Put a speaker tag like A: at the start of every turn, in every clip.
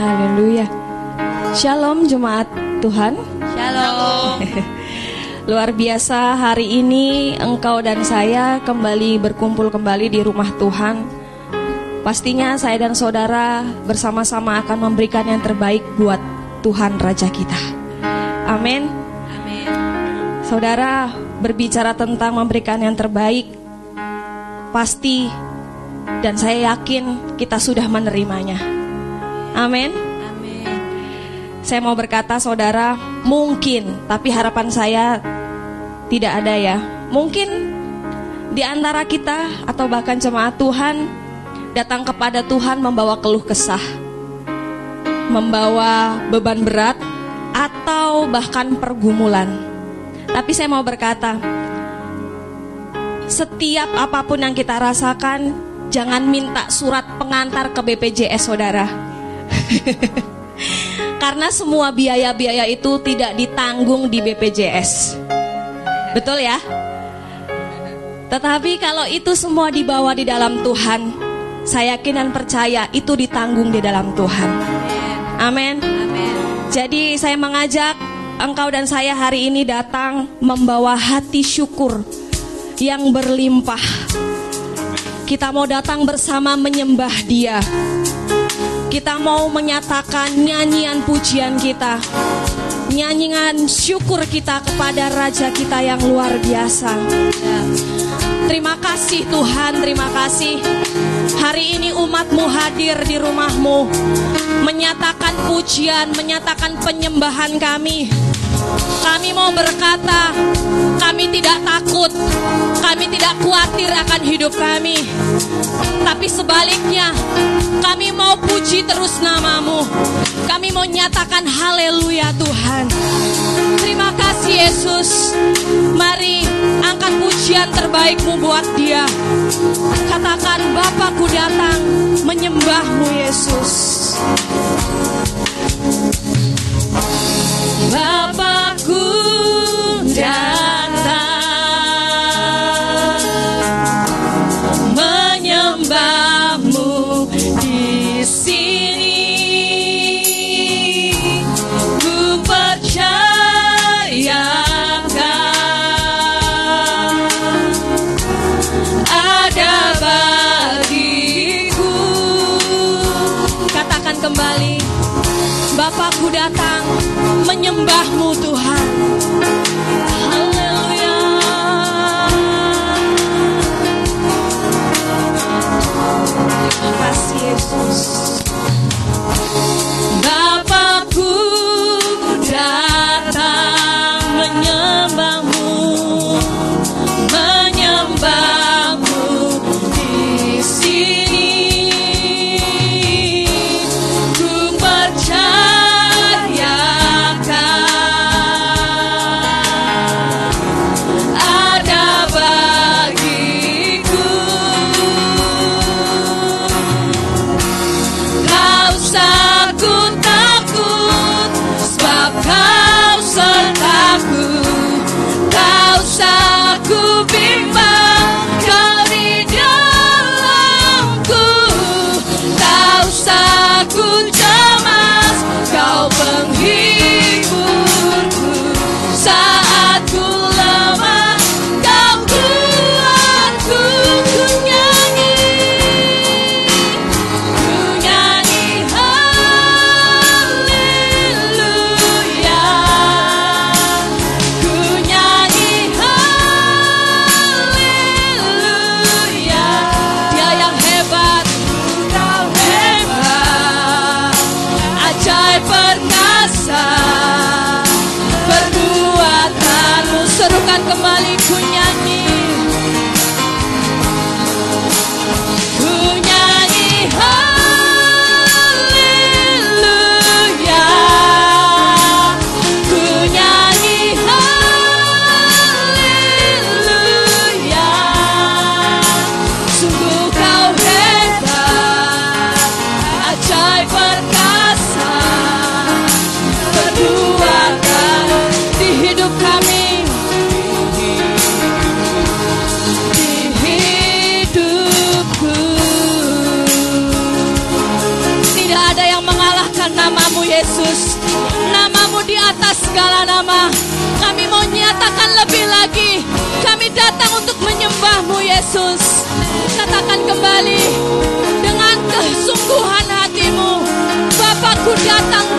A: Haleluya. Shalom jemaat Tuhan.
B: Shalom.
A: Luar biasa hari ini engkau dan saya kembali berkumpul kembali di rumah Tuhan. Pastinya saya dan saudara bersama-sama akan memberikan yang terbaik buat Tuhan Raja kita. Amin.
B: Amin.
A: Saudara berbicara tentang memberikan yang terbaik pasti dan saya yakin kita sudah menerimanya. Amin.
B: Amin.
A: Saya mau berkata saudara, mungkin tapi harapan saya tidak ada ya. Mungkin di antara kita atau bahkan jemaat Tuhan datang kepada Tuhan membawa keluh kesah, membawa beban berat atau bahkan pergumulan. Tapi saya mau berkata, setiap apa pun yang kita rasakan, jangan minta surat pengantar ke BPJS saudara. Karena semua biaya-biaya itu tidak ditanggung di BPJS. Betul ya? Tetapi kalau itu semua dibawa di dalam Tuhan, saya yakin dan percaya itu ditanggung di dalam Tuhan. Amin. Jadi saya mengajak engkau dan saya hari ini datang membawa hati syukur yang berlimpah. Kita mau datang bersama menyembah Dia. Kita mau menyatakan nyanyian pujian kita. Nyanyian syukur kita kepada Raja kita yang luar biasa. Terima kasih Tuhan, terima kasih. Hari ini umatmu hadir di rumahmu Menyatakan pujian, menyatakan penyembahan kami Kami mau berkata Kami tidak takut. Kami tidak khawatir akan hidup kami. Tapi sebaliknya Kami mau puji terus namamu. Kami mau nyatakan haleluya Tuhan. Terima kasih Yesus. Mari angkat pujian terbaikmu buat dia. Katakan Bapakku datang menyembahmu Yesus. Bapakku datang Yesus.
B: Katakan kembali dengan kesungguhan hatimu. Bapakku datang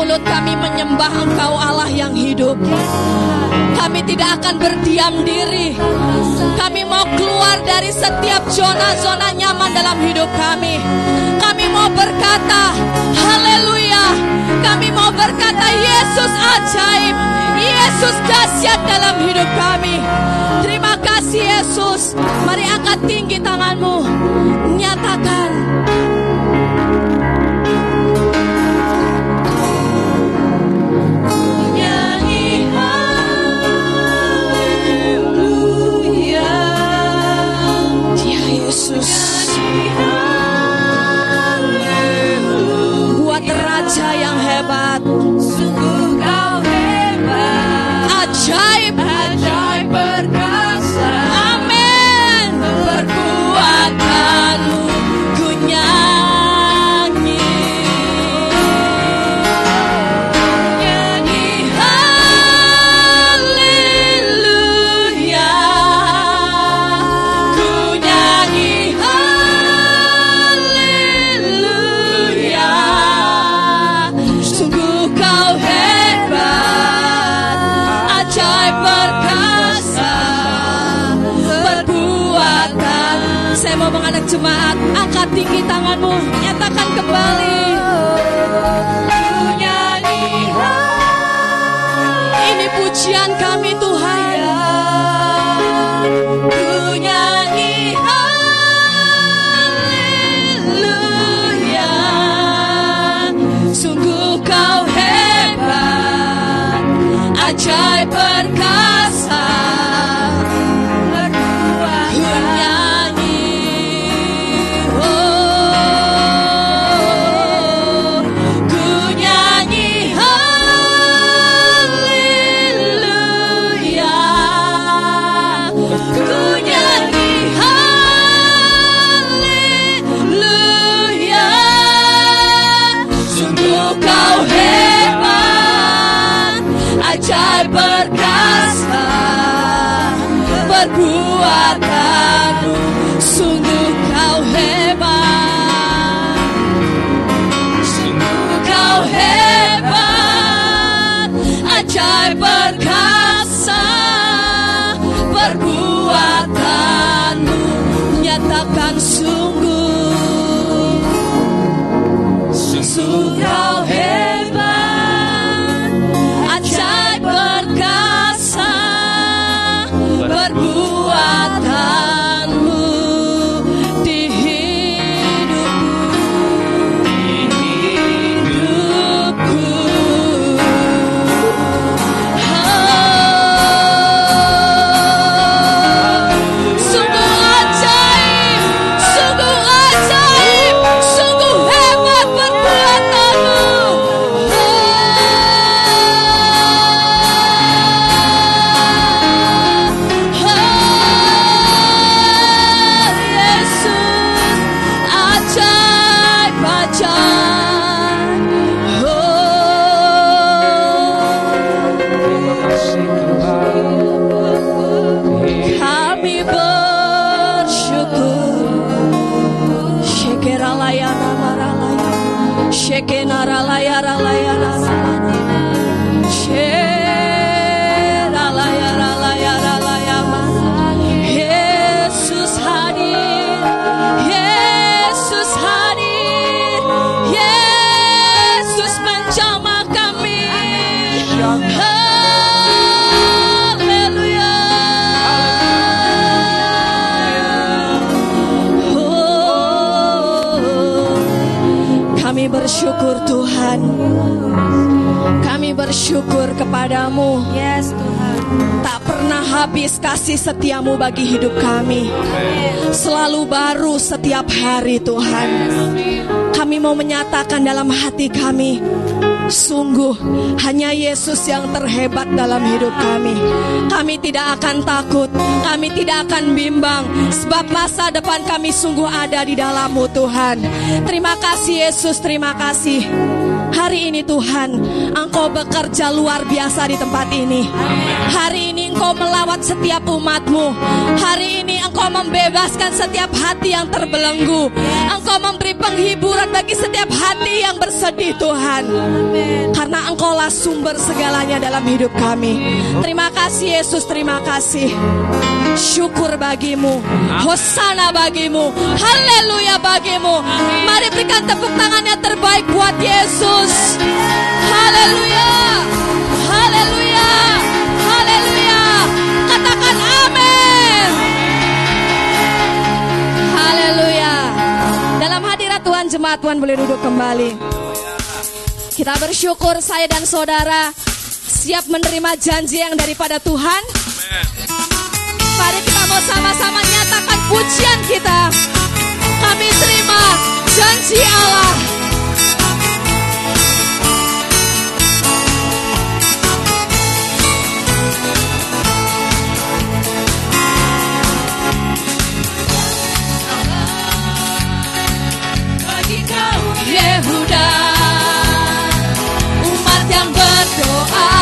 A: mulut kami menyembah Engkau Allah yang hidup. Kami tidak akan berdiam diri. Kami mau keluar dari setiap zona-zona nyaman dalam hidup kami. Kami mau berkata, haleluya. Kami mau berkata, Yesus ajaib. Yesus dahsyat dalam hidup kami. Terima kasih Yesus. Mari angkat tinggi tanganmu. Nyatakan bersyukur kepadamu.
B: Yes Tuhan.
A: Tak pernah habis kasih setiamu bagi hidup kami. Selalu baru setiap hari Tuhan. Kami mau menyatakan dalam hati kami. Sungguh hanya Yesus yang terhebat dalam hidup kami. Kami tidak akan takut, kami tidak akan bimbang, sebab masa depan kami sungguh ada di dalammu Tuhan. Terima kasih Yesus, terima kasih. Hari ini Tuhan, Engkau bekerja luar biasa di tempat ini. Hari ini Engkau melawat setiap umatmu. Hari ini Engkau membebaskan setiap hati yang terbelenggu. Memberi penghiburan bagi setiap hati yang bersedih Tuhan. Karena Engkaulah sumber segalanya dalam hidup kami. Terima kasih Yesus, terima kasih. Syukur bagimu, Hosana bagimu, Haleluya bagimu. Mari berikan tepuk tangan yang terbaik buat Yesus. Haleluya, Tuhan jemaat Tuhan boleh duduk kembali. Kita bersyukur saya dan saudara siap menerima janji yang daripada Tuhan. Mari kita mau sama-sama nyatakan pujian kita. Kami terima janji Allah. Berdoa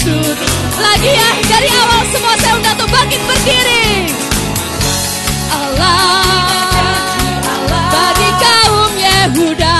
A: Lagi ya, dari awal semua saya undang tuh bangkit berdiri. Allah, bagi kaum Yehuda,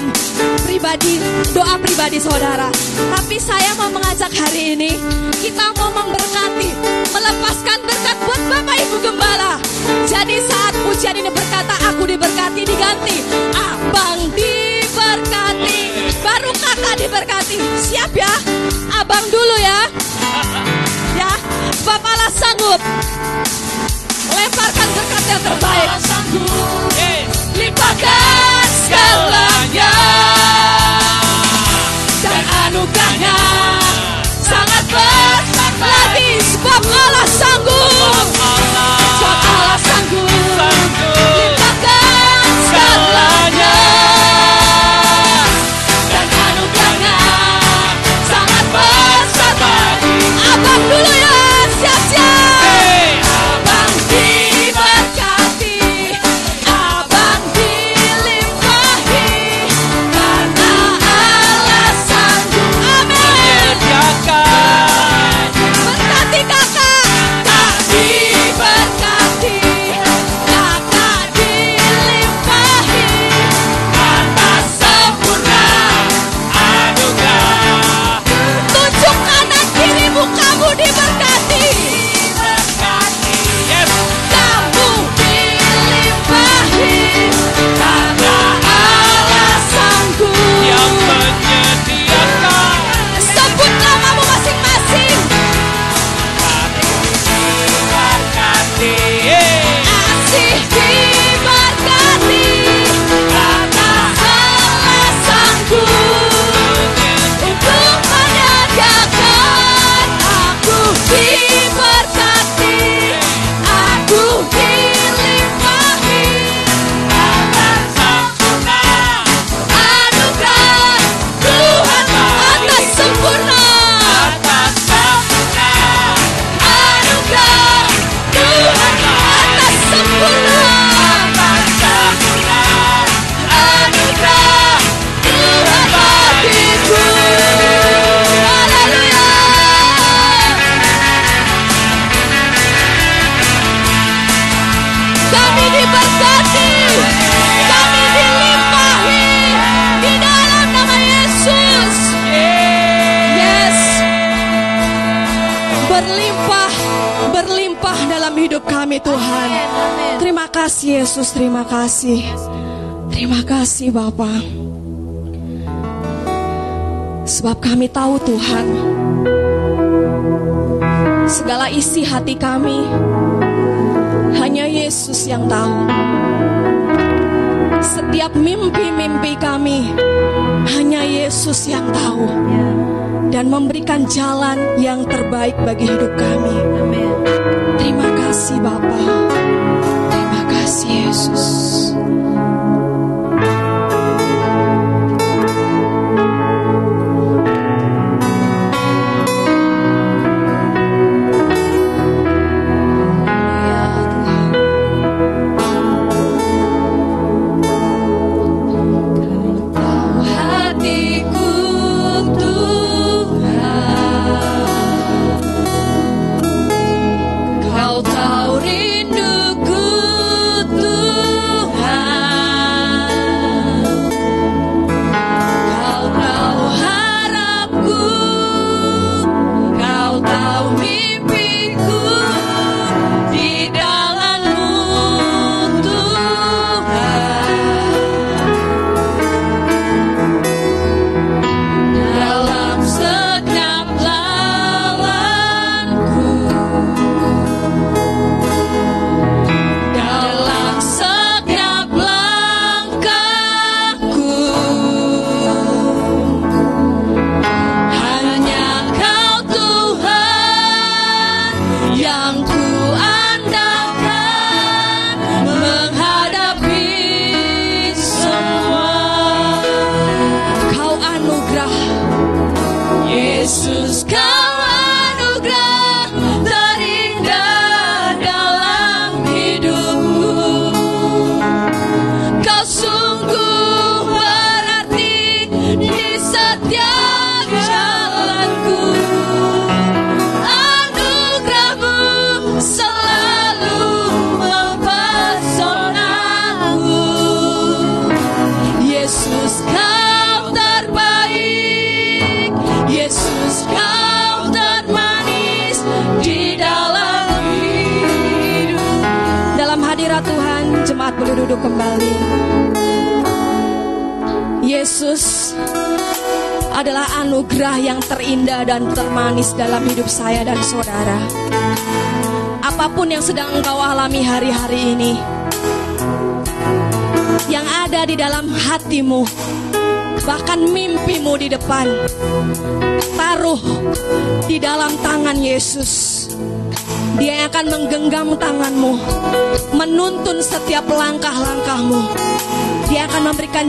A: dalam pribadi doa pribadi saudara. Tapi saya mau mengajak hari ini kita mau memberkati, melepaskan berkat buat Bapak Ibu Gembala. Jadi saat pujian ini berkata aku diberkati diganti, abang diberkati, baru kakak diberkati. Siap ya? Abang dulu ya. Ya, Bapaklah sanggup. Lemparkan berkat yang terbaik.
C: Yes.
A: Limpahkan segalanya dan anugerahnya sangat besar lagi sebab Allah sanggup. Kami Tuhan. Terima kasih Yesus, terima kasih. Terima kasih Bapa. Sebab kami tahu Tuhan, segala isi hati kami hanya Yesus yang tahu. Setiap mimpi-mimpi kami hanya Yesus yang tahu dan memberikan jalan yang terbaik bagi hidup kami. Terima kasih Bapa. Terima kasih Yesus.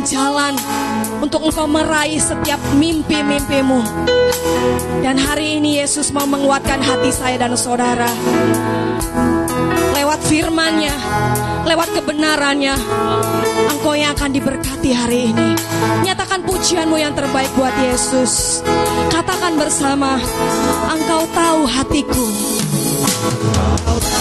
A: jalan untuk engkau meraih setiap mimpi-mimpimu. Dan hari ini Yesus mau menguatkan hati saya dan saudara. Lewat firmannya, lewat kebenarannya, engkau yang akan diberkati hari ini. Nyatakan pujianmu yang terbaik buat Yesus. Katakan bersama, engkau tahu hatiku. Engkau tahu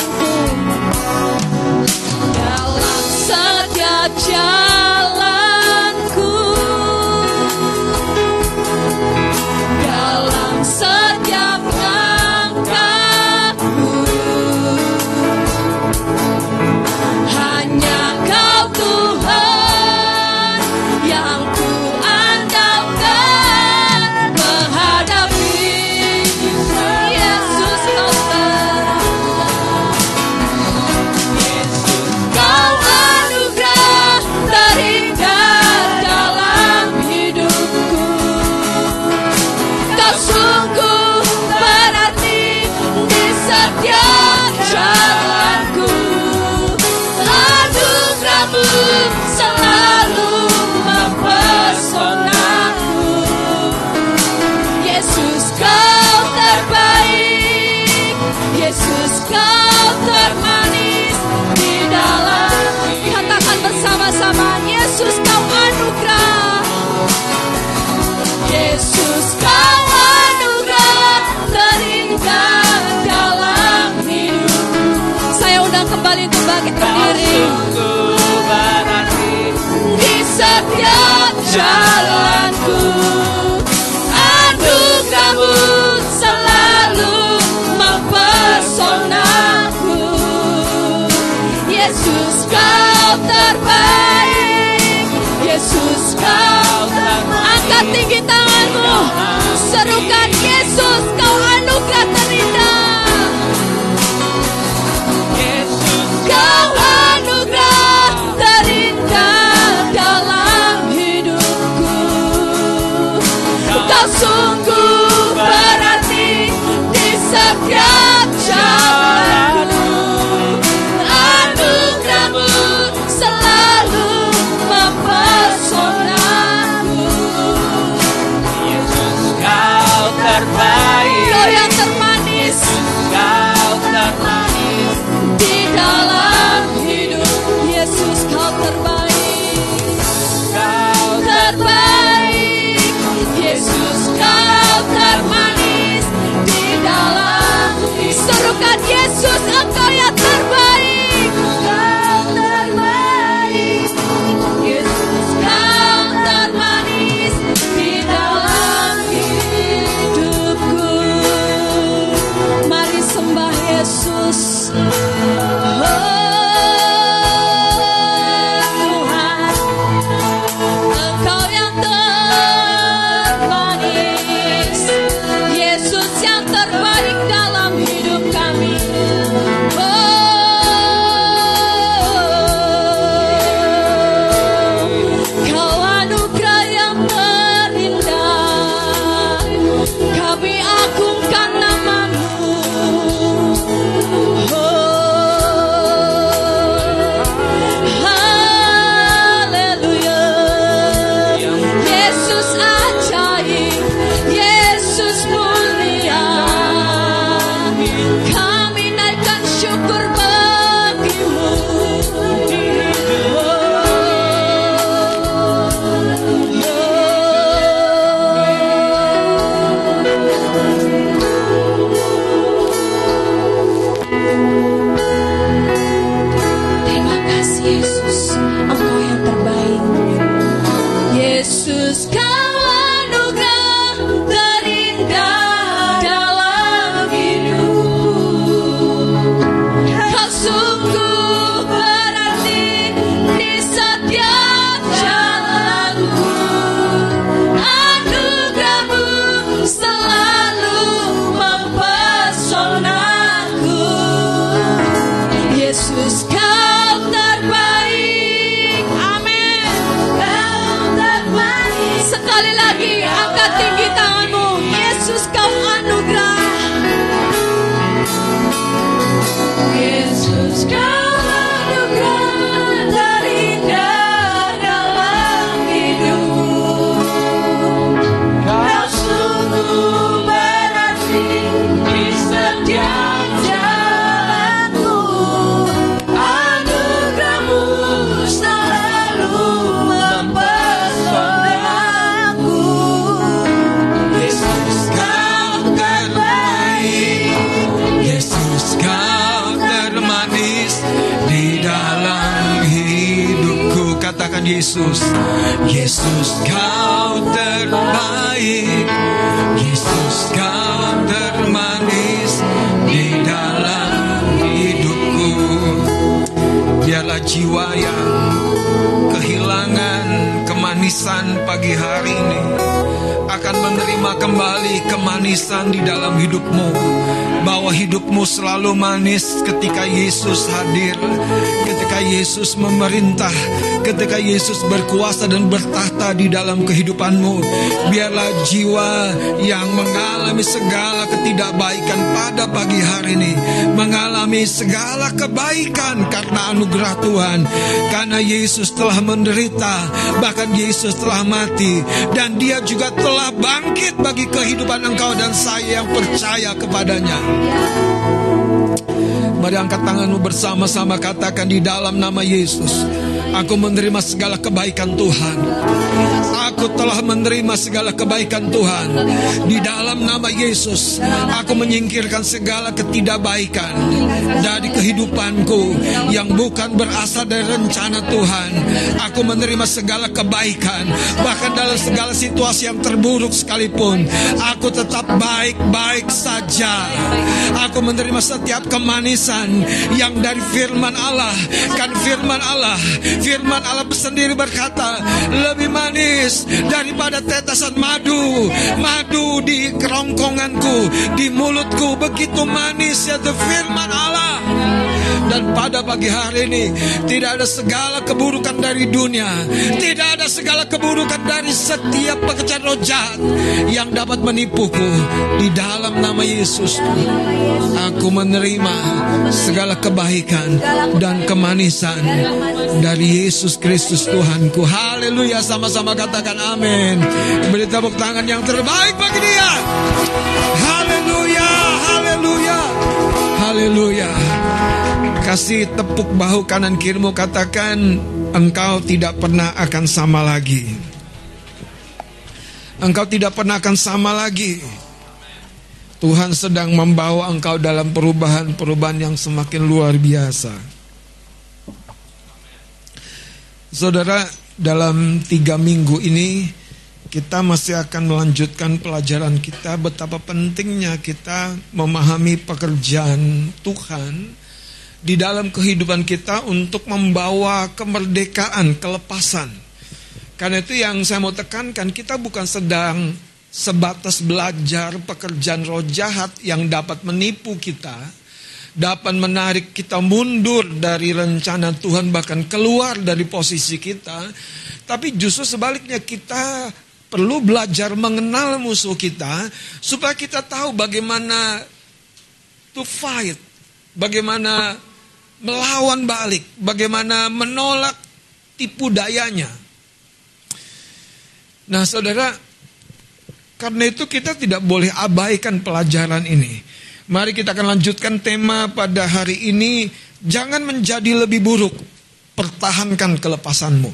A: jalanku. Aduh kamu selalu mempesonaku Yesus kau terbaik. Yesus kau terbaik. Angkat tinggi tanganmu. Serukan Jesus काले लागी आका तिंगी ता
C: Yesus
A: Yesus kau terbaik. Yesus kau
D: termanis Di dalam hidupku. Biarlah jiwa yang kehilangan kemanisan pagi hari ini akan menerima kembali kemanisan di dalam hidupmu. Bahwa hidupmu selalu manis ketika Yesus hadir ketika Yesus memerintah ketika Yesus berkuasa dan bertahta di dalam kehidupanmu biarlah jiwa yang mengalami segala ketidakbaikan pada pagi hari ini mengalami segala kebaikan karena anugerah Tuhan karena Yesus telah menderita bahkan Yesus telah mati dan dia juga telah bangkit bagi kehidupan engkau dan saya yang percaya kepadanya Mari angkat tanganmu bersama-sama katakan di dalam nama Yesus. Aku menerima segala kebaikan Tuhan. Aku telah menerima segala kebaikan Tuhan. Di dalam nama Yesus, aku menyingkirkan segala ketidakbaikan dari kehidupanku yang bukan berasal dari rencana Tuhan. Aku menerima segala kebaikan, bahkan dalam segala situasi yang terburuk sekalipun, aku tetap baik-baik saja. Aku menerima setiap kemanisan yang dari firman Allah. Kan firman Allah, firman Allah sendiri berkata, lebih manis daripada tetesan madu. Madu di kerongkonganku, di mulutku begitu manis ya firman Allah. Dan pada pagi hari ini tidak ada segala keburukan dari dunia, tidak ada segala keburukan dari setiap pekerjaan roh jahat yang dapat menipuku di dalam nama Yesus. Aku menerima segala kebaikan dan kemanisan dari Yesus Kristus Tuhanku. Haleluya, sama-sama katakan amin. Beri tepuk tangan yang terbaik bagi dia. Haleluya, haleluya, haleluya. Kasih tepuk bahu kanan kirimu katakan engkau tidak pernah akan sama lagi. Engkau tidak pernah akan sama lagi. Tuhan sedang membawa engkau dalam perubahan-perubahan yang semakin luar biasa. Saudara, dalam tiga minggu ini kita masih akan melanjutkan pelajaran kita betapa pentingnya kita memahami pekerjaan Tuhan di dalam kehidupan kita untuk membawa kemerdekaan, kelepasan. Karena itu yang saya mau tekankan, kita bukan sedang sebatas belajar pekerjaan roh jahat yang dapat menipu kita, dapat menarik kita mundur dari rencana Tuhan bahkan keluar dari posisi kita, tapi justru sebaliknya kita perlu belajar mengenal musuh kita supaya kita tahu bagaimana to fight, bagaimana melawan balik, bagaimana menolak tipu dayanya. Nah, saudara, karena itu kita tidak boleh abaikan pelajaran ini. Mari kita akan lanjutkan tema pada hari ini, jangan menjadi lebih buruk, pertahankan kelepasanmu.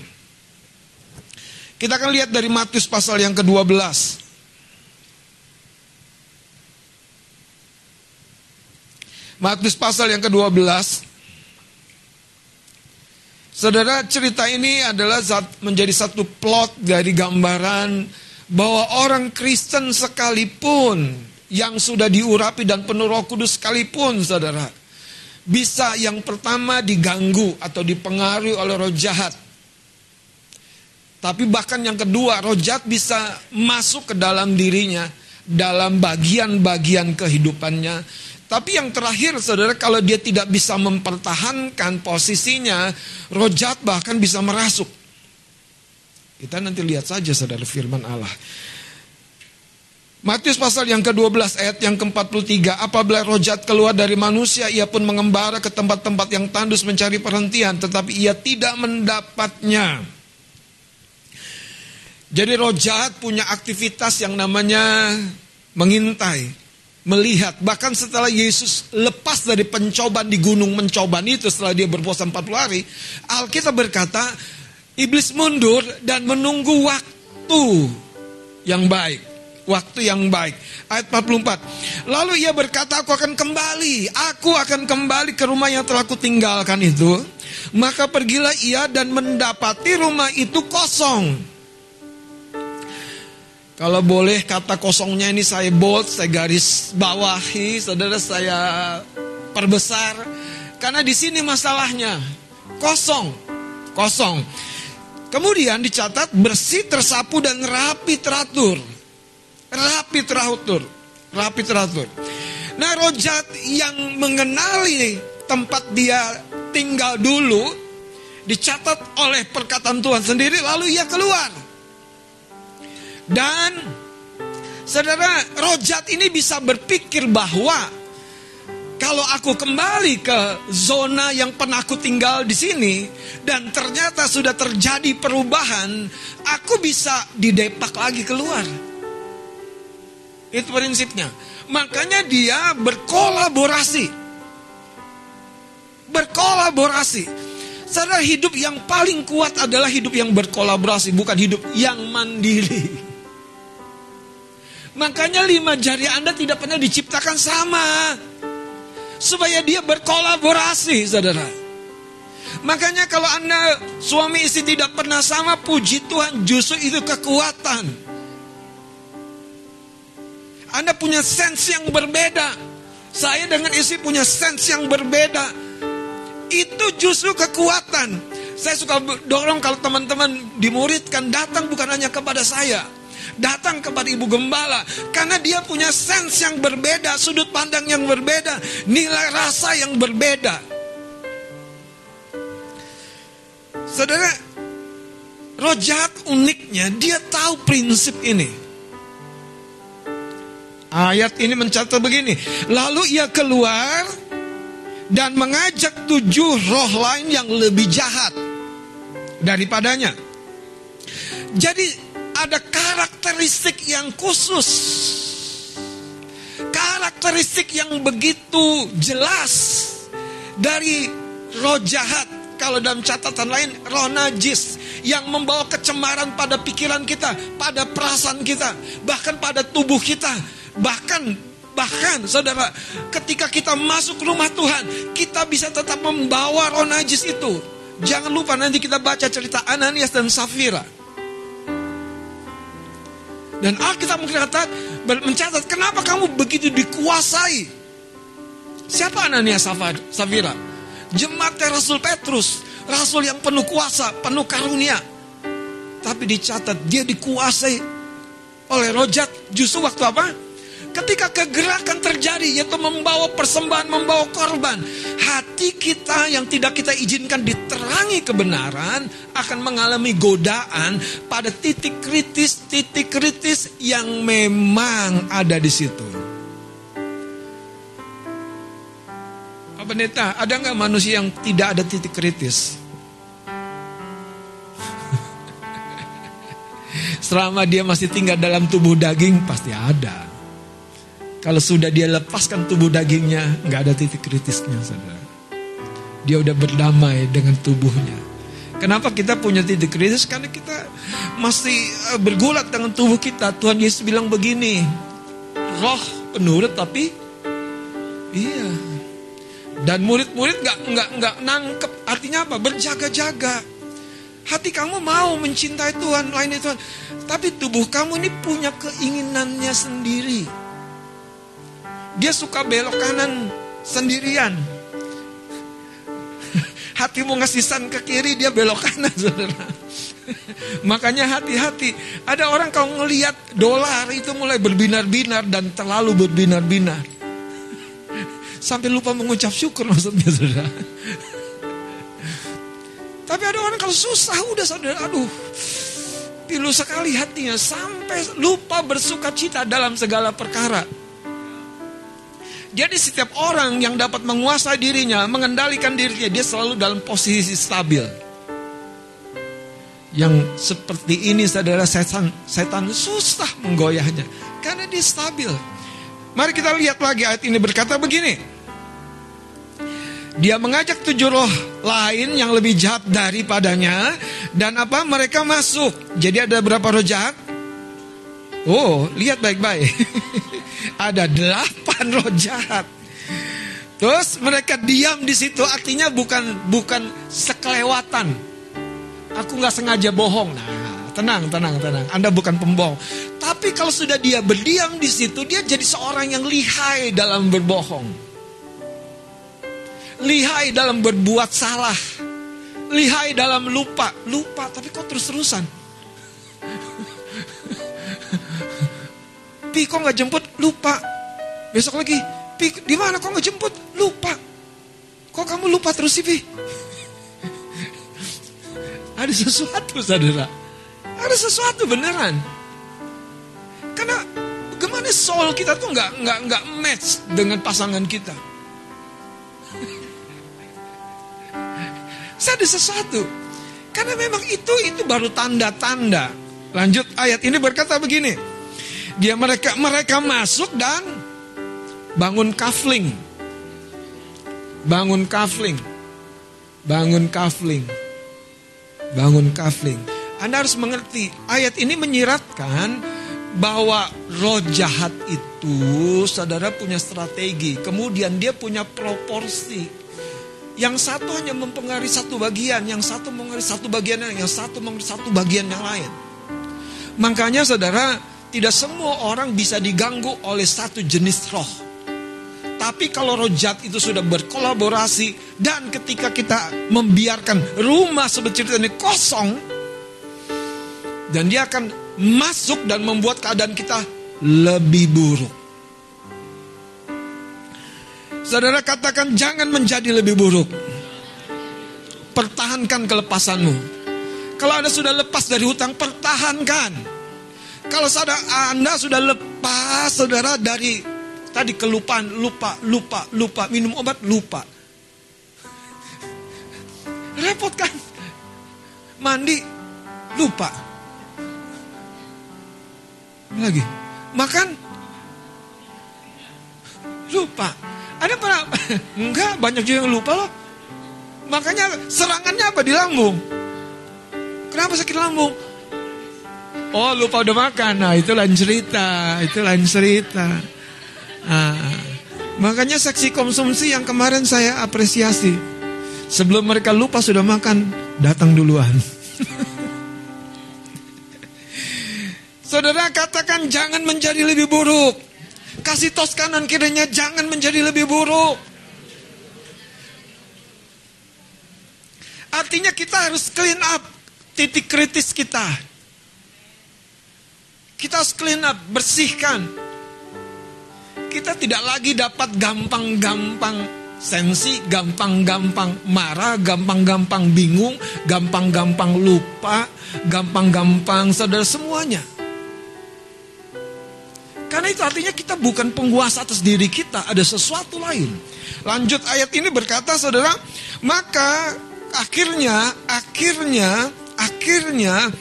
D: Kita akan lihat dari Matius pasal yang ke-12. Matius pasal yang ke-12. Saudara, cerita ini adalah menjadi satu plot dari gambaran bahwa orang Kristen sekalipun yang sudah diurapi dan penuh Roh Kudus sekalipun, saudara, bisa yang pertama diganggu atau dipengaruhi oleh roh jahat. Tapi bahkan yang kedua, roh jahat bisa masuk ke dalam dirinya, dalam bagian-bagian kehidupannya. Tapi yang terakhir saudara kalau dia tidak bisa mempertahankan posisinya, roh bahkan bisa merasuk. Kita nanti lihat saja saudara firman Allah. Matius pasal yang ke-12 ayat yang ke-43 Apabila rojat keluar dari manusia Ia pun mengembara ke tempat-tempat yang tandus mencari perhentian Tetapi ia tidak mendapatnya Jadi rojat punya aktivitas yang namanya Mengintai Melihat Bahkan setelah Yesus lepas dari pencobaan di gunung mencoban itu Setelah dia berpuasa 40 hari Alkitab berkata Iblis mundur dan menunggu waktu yang baik waktu yang baik. Ayat 44. Lalu ia berkata, aku akan kembali. Aku akan kembali ke rumah yang telah kutinggalkan itu. Maka pergilah ia dan mendapati rumah itu kosong. Kalau boleh kata kosongnya ini saya bold, saya garis bawahi, saudara saya perbesar. Karena di sini masalahnya kosong, kosong. Kemudian dicatat bersih, tersapu dan rapi teratur. Rapi teratur. Rapi teratur. Nah rojat yang mengenali tempat dia tinggal dulu dicatat oleh perkataan Tuhan sendiri lalu ia keluar. Dan saudara rojat ini bisa berpikir bahwa kalau aku kembali ke zona yang pernah aku tinggal di sini dan ternyata sudah terjadi perubahan, aku bisa didepak lagi keluar. Itu prinsipnya. Makanya dia berkolaborasi. Berkolaborasi. Saudara hidup yang paling kuat adalah hidup yang berkolaborasi, bukan hidup yang mandiri. Makanya lima jari Anda tidak pernah diciptakan sama. Supaya dia berkolaborasi, saudara. Makanya kalau Anda suami istri tidak pernah sama, puji Tuhan justru itu kekuatan. Anda punya sense yang berbeda. Saya dengan istri punya sense yang berbeda. Itu justru kekuatan. Saya suka dorong kalau teman-teman dimuridkan datang bukan hanya kepada saya. Datang kepada ibu gembala karena dia punya sense yang berbeda, sudut pandang yang berbeda, nilai rasa yang berbeda. Saudara, Rojak uniknya dia tahu prinsip ini. Ayat ini mencatat begini. Lalu ia keluar dan mengajak tujuh roh lain yang lebih jahat daripadanya. Jadi ada karakteristik yang khusus. Karakteristik yang begitu jelas dari roh jahat. Kalau dalam catatan lain, roh najis yang membawa kecemaran pada pikiran kita, pada perasaan kita, bahkan pada tubuh kita Bahkan bahkan saudara ketika kita masuk rumah Tuhan kita bisa tetap membawa roh najis itu jangan lupa nanti kita baca cerita Ananias dan Safira dan Alkitab mencatat mencatat kenapa kamu begitu dikuasai? Siapa Ananias Safira? Jemaatnya Rasul Petrus Rasul yang penuh kuasa penuh karunia. Tapi dicatat dia dikuasai oleh rojat. Justru waktu apa Ketika kegerakan terjadi yaitu membawa persembahan, membawa korban, hati kita yang tidak kita izinkan diterangi kebenaran akan mengalami godaan pada titik kritis, titik kritis yang memang ada di situ. Pak Pendeta, ada nggak manusia yang tidak ada titik kritis? Selama dia masih tinggal dalam tubuh daging pasti ada. Kalau sudah dia lepaskan tubuh dagingnya, nggak ada titik kritisnya, saudara. Dia udah berdamai dengan tubuhnya. Kenapa kita punya titik kritis? Karena kita masih eh, bergulat dengan tubuh kita. Tuhan Yesus bilang begini, roh penurut tapi iya. Dan murid-murid nggak nggak nggak nangkep. Artinya apa? Berjaga-jaga. Hati kamu mau mencintai Tuhan, lainnya Tuhan. Tapi tubuh kamu ini punya keinginannya sendiri. Dia suka belok kanan sendirian. Hatimu ngasisan ke kiri, dia belok kanan, saudara. Makanya hati-hati. Ada orang kalau ngelihat dolar itu mulai berbinar-binar dan terlalu berbinar-binar. Sampai lupa mengucap syukur maksudnya, saudara. Tapi ada orang kalau susah udah saudara, aduh pilu sekali hatinya sampai lupa bersuka cita dalam segala perkara. Jadi setiap orang yang dapat menguasai dirinya, mengendalikan dirinya, dia selalu dalam posisi stabil. Yang seperti ini saudara setan, setan susah menggoyahnya. Karena dia stabil. Mari kita lihat lagi ayat ini berkata begini. Dia mengajak tujuh roh lain yang lebih jahat daripadanya. Dan apa? Mereka masuk. Jadi ada berapa roh jahat? Oh, lihat baik-baik. ada delapan roh jahat. Terus mereka diam di situ artinya bukan bukan sekelewatan. Aku nggak sengaja bohong. Nah, tenang, tenang, tenang. Anda bukan pembohong. Tapi kalau sudah dia berdiam di situ, dia jadi seorang yang lihai dalam berbohong. Lihai dalam berbuat salah. Lihai dalam lupa. Lupa, tapi kok terus-terusan? Pi, kok nggak jemput? Lupa. Besok lagi, Pi, di mana kok nggak jemput? Lupa. Kok kamu lupa terus sih, Pi? Ada sesuatu, saudara. Ada sesuatu beneran. Karena gimana soul kita tuh nggak nggak nggak match dengan pasangan kita. Saya ada sesuatu. Karena memang itu itu baru tanda-tanda. Lanjut ayat ini berkata begini. Dia mereka mereka masuk dan bangun kafling. Bangun kafling. Bangun kafling. Bangun kafling. Anda harus mengerti, ayat ini menyiratkan bahwa roh jahat itu saudara punya strategi, kemudian dia punya proporsi. Yang satu hanya mempengaruhi satu bagian, yang satu mempengaruhi satu bagian, yang satu mempengaruhi satu bagian yang lain. Makanya saudara, tidak semua orang bisa diganggu oleh satu jenis roh. Tapi kalau roh jahat itu sudah berkolaborasi dan ketika kita membiarkan rumah seperti ini kosong dan dia akan masuk dan membuat keadaan kita lebih buruk. Saudara katakan jangan menjadi lebih buruk. Pertahankan kelepasanmu. Kalau Anda sudah lepas dari hutang, pertahankan. Kalau saudara Anda sudah lepas, saudara dari tadi kelupaan, lupa, lupa, lupa, minum obat, lupa. Repot kan? Mandi, lupa. Lagi, makan, lupa. Ada pernah? Enggak, banyak juga yang lupa loh. Makanya serangannya apa di lambung? Kenapa sakit lambung? Oh lupa udah makan, nah itu lain cerita, itu lain cerita. Nah, makanya seksi konsumsi yang kemarin saya apresiasi. Sebelum mereka lupa sudah makan, datang duluan. Saudara katakan jangan menjadi lebih buruk. Kasih tos kanan kirinya jangan menjadi lebih buruk. Artinya kita harus clean up titik kritis kita. Kita harus clean up, bersihkan. Kita tidak lagi dapat gampang-gampang sensi, gampang-gampang marah, gampang-gampang bingung, gampang-gampang lupa, gampang-gampang saudara semuanya. Karena itu artinya kita bukan penguasa atas diri kita, ada sesuatu lain. Lanjut ayat ini berkata saudara, maka akhirnya, akhirnya, akhirnya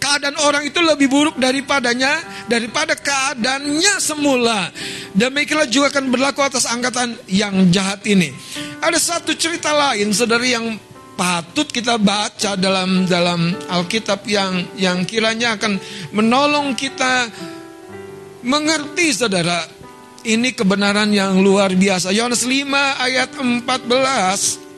D: keadaan orang itu lebih buruk daripadanya, daripada keadaannya semula. Demikianlah juga akan berlaku atas angkatan yang jahat ini. Ada satu cerita lain, saudara yang patut kita baca dalam dalam Alkitab yang yang kiranya akan menolong kita mengerti saudara ini kebenaran yang luar biasa. Yohanes 5 ayat 14.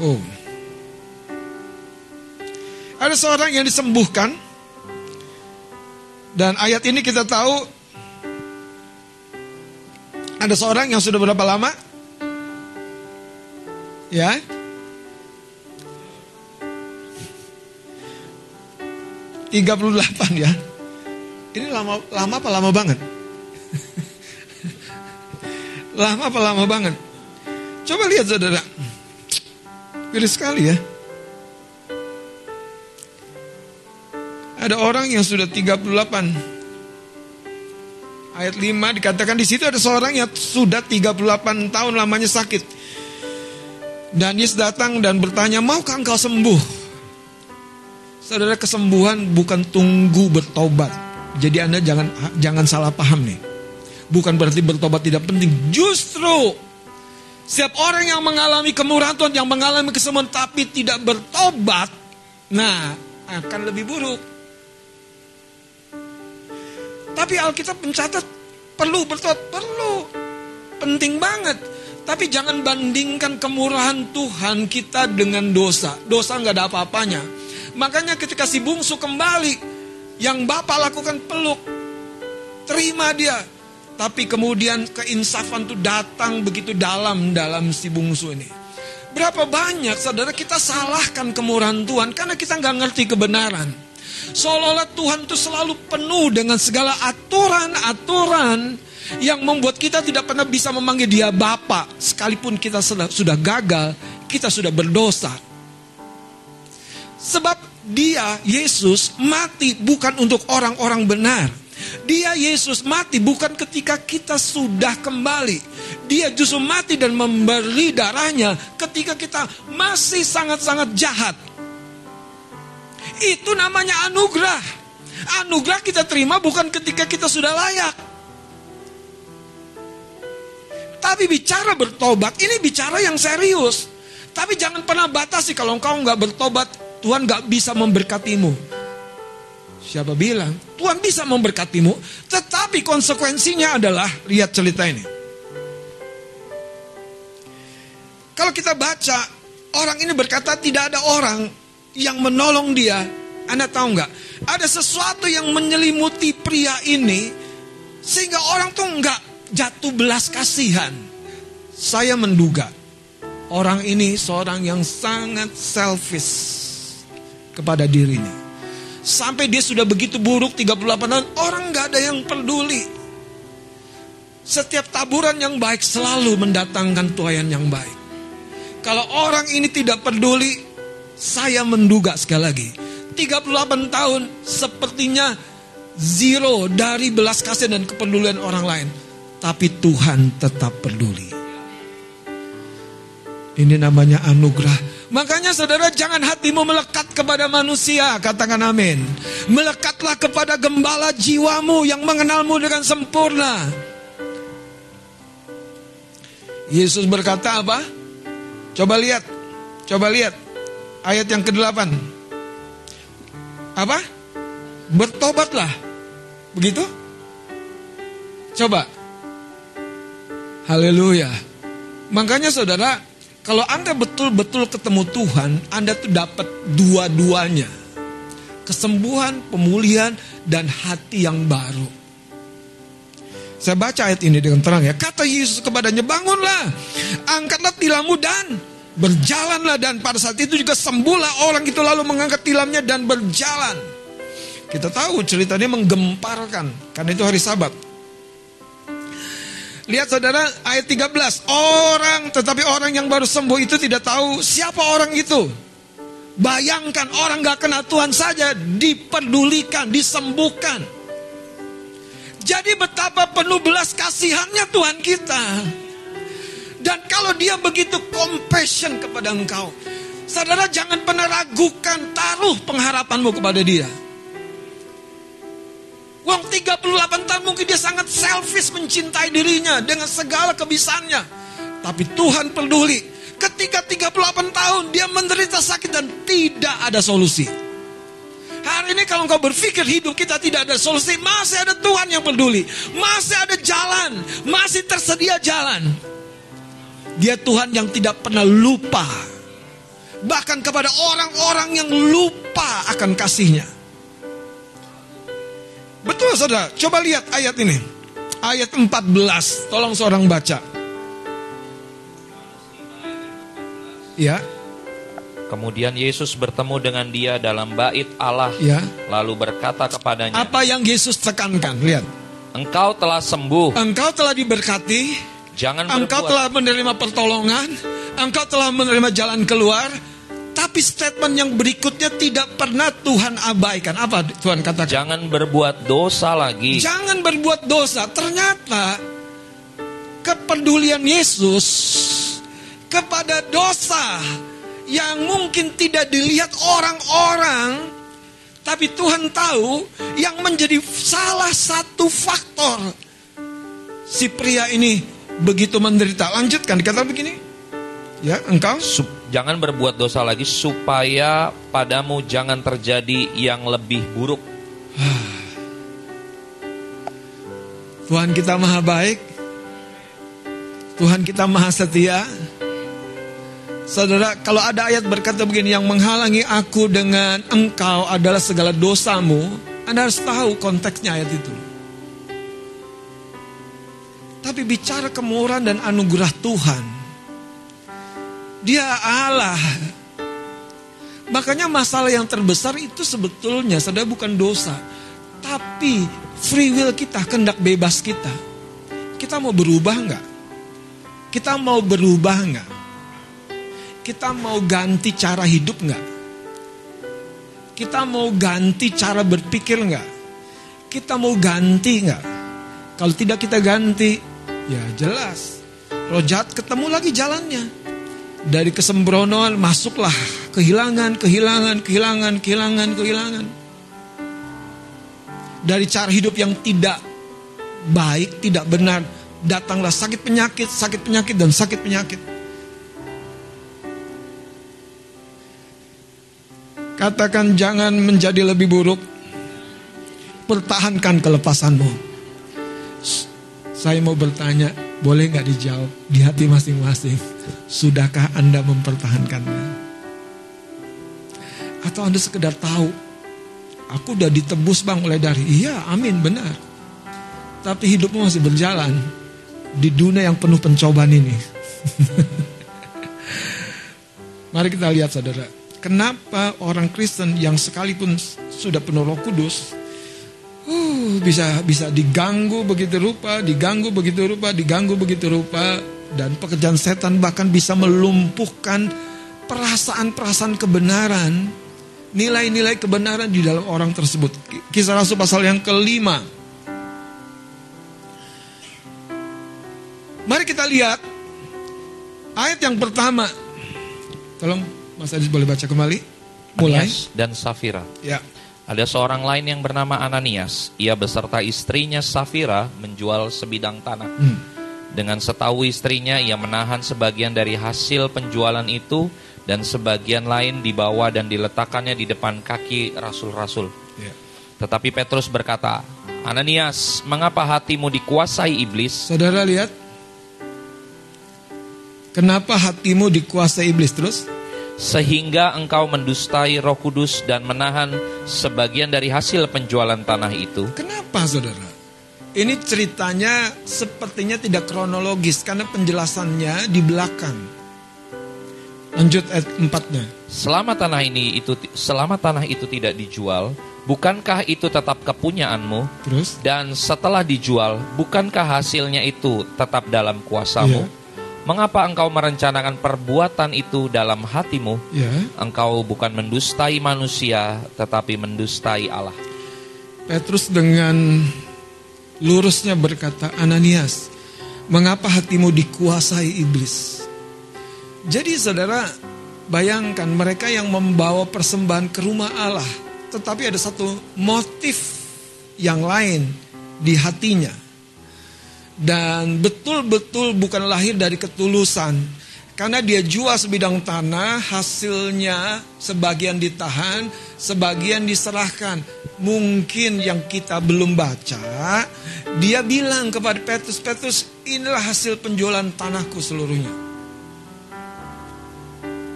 D: Oh. Ada seorang yang disembuhkan. Dan ayat ini kita tahu ada seorang yang sudah berapa lama? Ya. Tiga puluh delapan ya. Ini lama lama apa lama banget? lama apa lama banget? Coba lihat saudara. Ngeri sekali ya. Ada orang yang sudah 38 Ayat 5 dikatakan di situ ada seorang yang sudah 38 tahun lamanya sakit. Dan Yesus datang dan bertanya, "Maukah engkau sembuh?" Saudara, kesembuhan bukan tunggu bertobat. Jadi Anda jangan jangan salah paham nih. Bukan berarti bertobat tidak penting. Justru setiap orang yang mengalami kemurahan Tuhan, yang mengalami kesembuhan tapi tidak bertobat, nah akan lebih buruk. Tapi Alkitab mencatat perlu bertobat, perlu. Penting banget. Tapi jangan bandingkan kemurahan Tuhan kita dengan dosa. Dosa nggak ada apa-apanya. Makanya ketika si bungsu kembali, yang Bapak lakukan peluk. Terima dia. Tapi kemudian keinsafan itu datang begitu dalam dalam si bungsu ini. Berapa banyak saudara kita salahkan kemurahan Tuhan karena kita nggak ngerti kebenaran. Seolah-olah Tuhan itu selalu penuh dengan segala aturan-aturan yang membuat kita tidak pernah bisa memanggil dia Bapak. Sekalipun kita sudah gagal, kita sudah berdosa. Sebab dia, Yesus, mati bukan untuk orang-orang benar. Dia Yesus mati bukan ketika kita sudah kembali. Dia justru mati dan memberi darahnya ketika kita masih sangat-sangat jahat. Itu namanya anugerah. Anugerah kita terima bukan ketika kita sudah layak. Tapi bicara bertobat, ini bicara yang serius. Tapi jangan pernah batasi kalau engkau nggak bertobat, Tuhan nggak bisa memberkatimu. Siapa bilang? Tuhan bisa memberkatimu, tetapi konsekuensinya adalah lihat cerita ini. Kalau kita baca, orang ini berkata tidak ada orang yang menolong dia. Anda tahu nggak? Ada sesuatu yang menyelimuti pria ini sehingga orang tuh nggak jatuh belas kasihan. Saya menduga orang ini seorang yang sangat selfish kepada dirinya. Sampai dia sudah begitu buruk 38 tahun, orang nggak ada yang peduli. Setiap taburan yang baik selalu mendatangkan tuayan yang baik. Kalau orang ini tidak peduli, saya menduga sekali lagi, 38 tahun sepertinya zero dari belas kasihan dan kepedulian orang lain. Tapi Tuhan tetap peduli. Ini namanya anugerah. Makanya saudara jangan hatimu melekat kepada manusia, katakan amin. Melekatlah kepada gembala jiwamu yang mengenalmu dengan sempurna. Yesus berkata apa? Coba lihat, coba lihat ayat yang ke-8. Apa? Bertobatlah. Begitu? Coba. Haleluya. Makanya saudara, kalau Anda betul-betul ketemu Tuhan, Anda tuh dapat dua-duanya. Kesembuhan, pemulihan, dan hati yang baru. Saya baca ayat ini dengan terang ya. Kata Yesus kepadanya, bangunlah, angkatlah tilammu dan berjalanlah. Dan pada saat itu juga sembuhlah orang itu lalu mengangkat tilamnya dan berjalan. Kita tahu ceritanya menggemparkan, karena itu hari sabat. Lihat saudara ayat 13. Orang tetapi orang yang baru sembuh itu tidak tahu siapa orang itu. Bayangkan orang gak kena Tuhan saja dipedulikan, disembuhkan. Jadi betapa penuh belas kasihannya Tuhan kita. Dan kalau dia begitu compassion kepada engkau. Saudara jangan pernah ragukan taruh pengharapanmu kepada dia. Wong 38 tahun mungkin dia sangat selfish mencintai dirinya dengan segala kebisaannya. Tapi Tuhan peduli. Ketika 38 tahun dia menderita sakit dan tidak ada solusi. Hari ini kalau engkau berpikir hidup kita tidak ada solusi, masih ada Tuhan yang peduli. Masih ada jalan, masih tersedia jalan. Dia Tuhan yang tidak pernah lupa. Bahkan kepada orang-orang yang lupa akan kasihnya. Betul saudara, coba lihat ayat ini. Ayat 14, tolong seorang baca. Ya,
E: Kemudian Yesus bertemu dengan dia dalam bait Allah,
D: ya.
E: lalu berkata kepadanya,
D: Apa yang Yesus tekankan? Lihat.
E: "Engkau telah sembuh,
D: Engkau telah diberkati,
E: jangan
D: engkau
E: berbuat
D: telah menerima pertolongan, Engkau telah menerima jalan keluar, tapi statement yang berikutnya tidak pernah Tuhan abaikan. Apa Tuhan katakan?
E: Jangan berbuat dosa lagi.
D: Jangan berbuat dosa. Ternyata kepedulian Yesus kepada dosa yang mungkin tidak dilihat orang-orang, tapi Tuhan tahu yang menjadi salah satu faktor si pria ini begitu menderita. Lanjutkan dikatakan begini. Ya, engkau
E: Sup- jangan berbuat dosa lagi supaya padamu jangan terjadi yang lebih buruk.
D: Tuhan kita maha baik. Tuhan kita maha setia. Saudara, kalau ada ayat berkata begini, yang menghalangi aku dengan engkau adalah segala dosamu, Anda harus tahu konteksnya ayat itu. Tapi bicara kemurahan dan anugerah Tuhan, Dia Allah. Makanya masalah yang terbesar itu sebetulnya saudara bukan dosa, tapi free will kita, kehendak bebas kita. Kita mau berubah nggak? Kita mau berubah nggak? Kita mau ganti cara hidup nggak? Kita mau ganti cara berpikir nggak? Kita mau ganti nggak? Kalau tidak kita ganti, ya jelas. Roh jahat ketemu lagi jalannya. Dari kesembronoan masuklah kehilangan, kehilangan, kehilangan, kehilangan, kehilangan. Dari cara hidup yang tidak baik, tidak benar, datanglah sakit penyakit, sakit penyakit dan sakit penyakit. Katakan jangan menjadi lebih buruk. Pertahankan kelepasanmu. Saya mau bertanya, boleh nggak dijawab di hati masing-masing? Sudahkah Anda mempertahankannya? Atau Anda sekedar tahu, aku udah ditebus bang oleh dari, iya amin benar. Tapi hidupmu masih berjalan di dunia yang penuh pencobaan ini. Mari kita lihat saudara, kenapa orang Kristen yang sekalipun sudah penuh Roh Kudus, uh, bisa bisa diganggu begitu rupa, diganggu begitu rupa, diganggu begitu rupa, dan pekerjaan setan bahkan bisa melumpuhkan perasaan-perasaan kebenaran, nilai-nilai kebenaran di dalam orang tersebut. Kisah Rasul pasal yang kelima. Mari kita lihat ayat yang pertama. Tolong Mas Adis boleh baca kembali. Mulai.
E: Dan Safira.
D: Ya.
E: Ada seorang lain yang bernama Ananias. Ia beserta istrinya Safira menjual sebidang tanah.
D: Hmm.
E: Dengan setahu istrinya, ia menahan sebagian dari hasil penjualan itu dan sebagian lain dibawa dan diletakkannya di depan kaki rasul-rasul.
D: Ya.
E: Tetapi Petrus berkata, Ananias, mengapa hatimu dikuasai iblis?
D: Saudara lihat. Kenapa hatimu dikuasai iblis terus?
E: Sehingga engkau mendustai roh kudus dan menahan sebagian dari hasil penjualan tanah itu.
D: Kenapa saudara? Ini ceritanya sepertinya tidak kronologis karena penjelasannya di belakang. Lanjut ayat 4-nya.
E: Selama tanah ini itu selama tanah itu tidak dijual, bukankah itu tetap kepunyaanmu?
D: Terus?
E: Dan setelah dijual, bukankah hasilnya itu tetap dalam kuasamu?
D: Iya.
E: Mengapa engkau merencanakan perbuatan itu dalam hatimu?
D: Ya.
E: Engkau bukan mendustai manusia, tetapi mendustai Allah.
D: Petrus dengan lurusnya berkata, Ananias, mengapa hatimu dikuasai iblis? Jadi saudara, bayangkan mereka yang membawa persembahan ke rumah Allah, tetapi ada satu motif yang lain di hatinya. Dan betul-betul bukan lahir dari ketulusan. Karena dia jual sebidang tanah, hasilnya sebagian ditahan, sebagian diserahkan. Mungkin yang kita belum baca, dia bilang kepada Petrus, Petrus inilah hasil penjualan tanahku seluruhnya.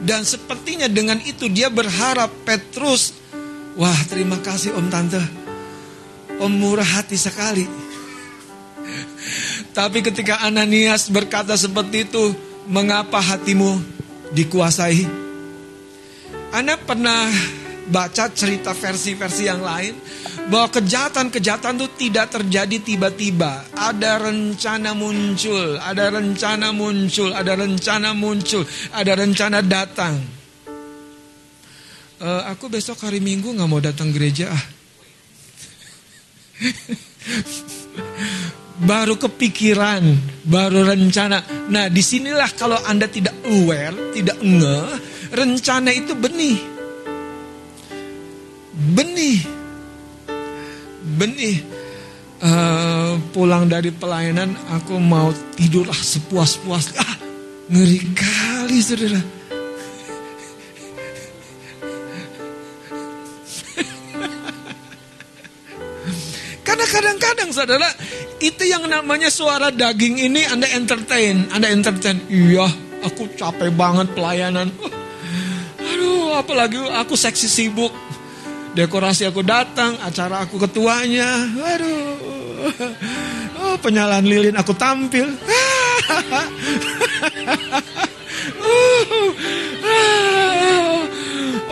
D: Dan sepertinya dengan itu dia berharap Petrus, wah terima kasih om tante, om murah hati sekali. Tapi ketika Ananias berkata seperti itu, mengapa hatimu dikuasai? Anda pernah baca cerita versi-versi yang lain bahwa kejahatan-kejahatan itu tidak terjadi tiba-tiba. Ada rencana muncul, ada rencana muncul, ada rencana muncul, ada rencana datang. Uh, aku besok hari Minggu nggak mau datang gereja ah. baru kepikiran, baru rencana. Nah, di sinilah kalau Anda tidak aware, tidak nge, rencana itu benih. Benih. Benih. Uh, pulang dari pelayanan, aku mau tidurlah sepuas-puas. Ah, ngeri kali saudara. Karena kadang-kadang saudara itu yang namanya suara daging ini Anda entertain, Anda entertain. Iya, aku capek banget pelayanan. aduh, apalagi aku seksi sibuk. Dekorasi aku datang, acara aku ketuanya. Aduh. Oh, penyalaan lilin aku tampil.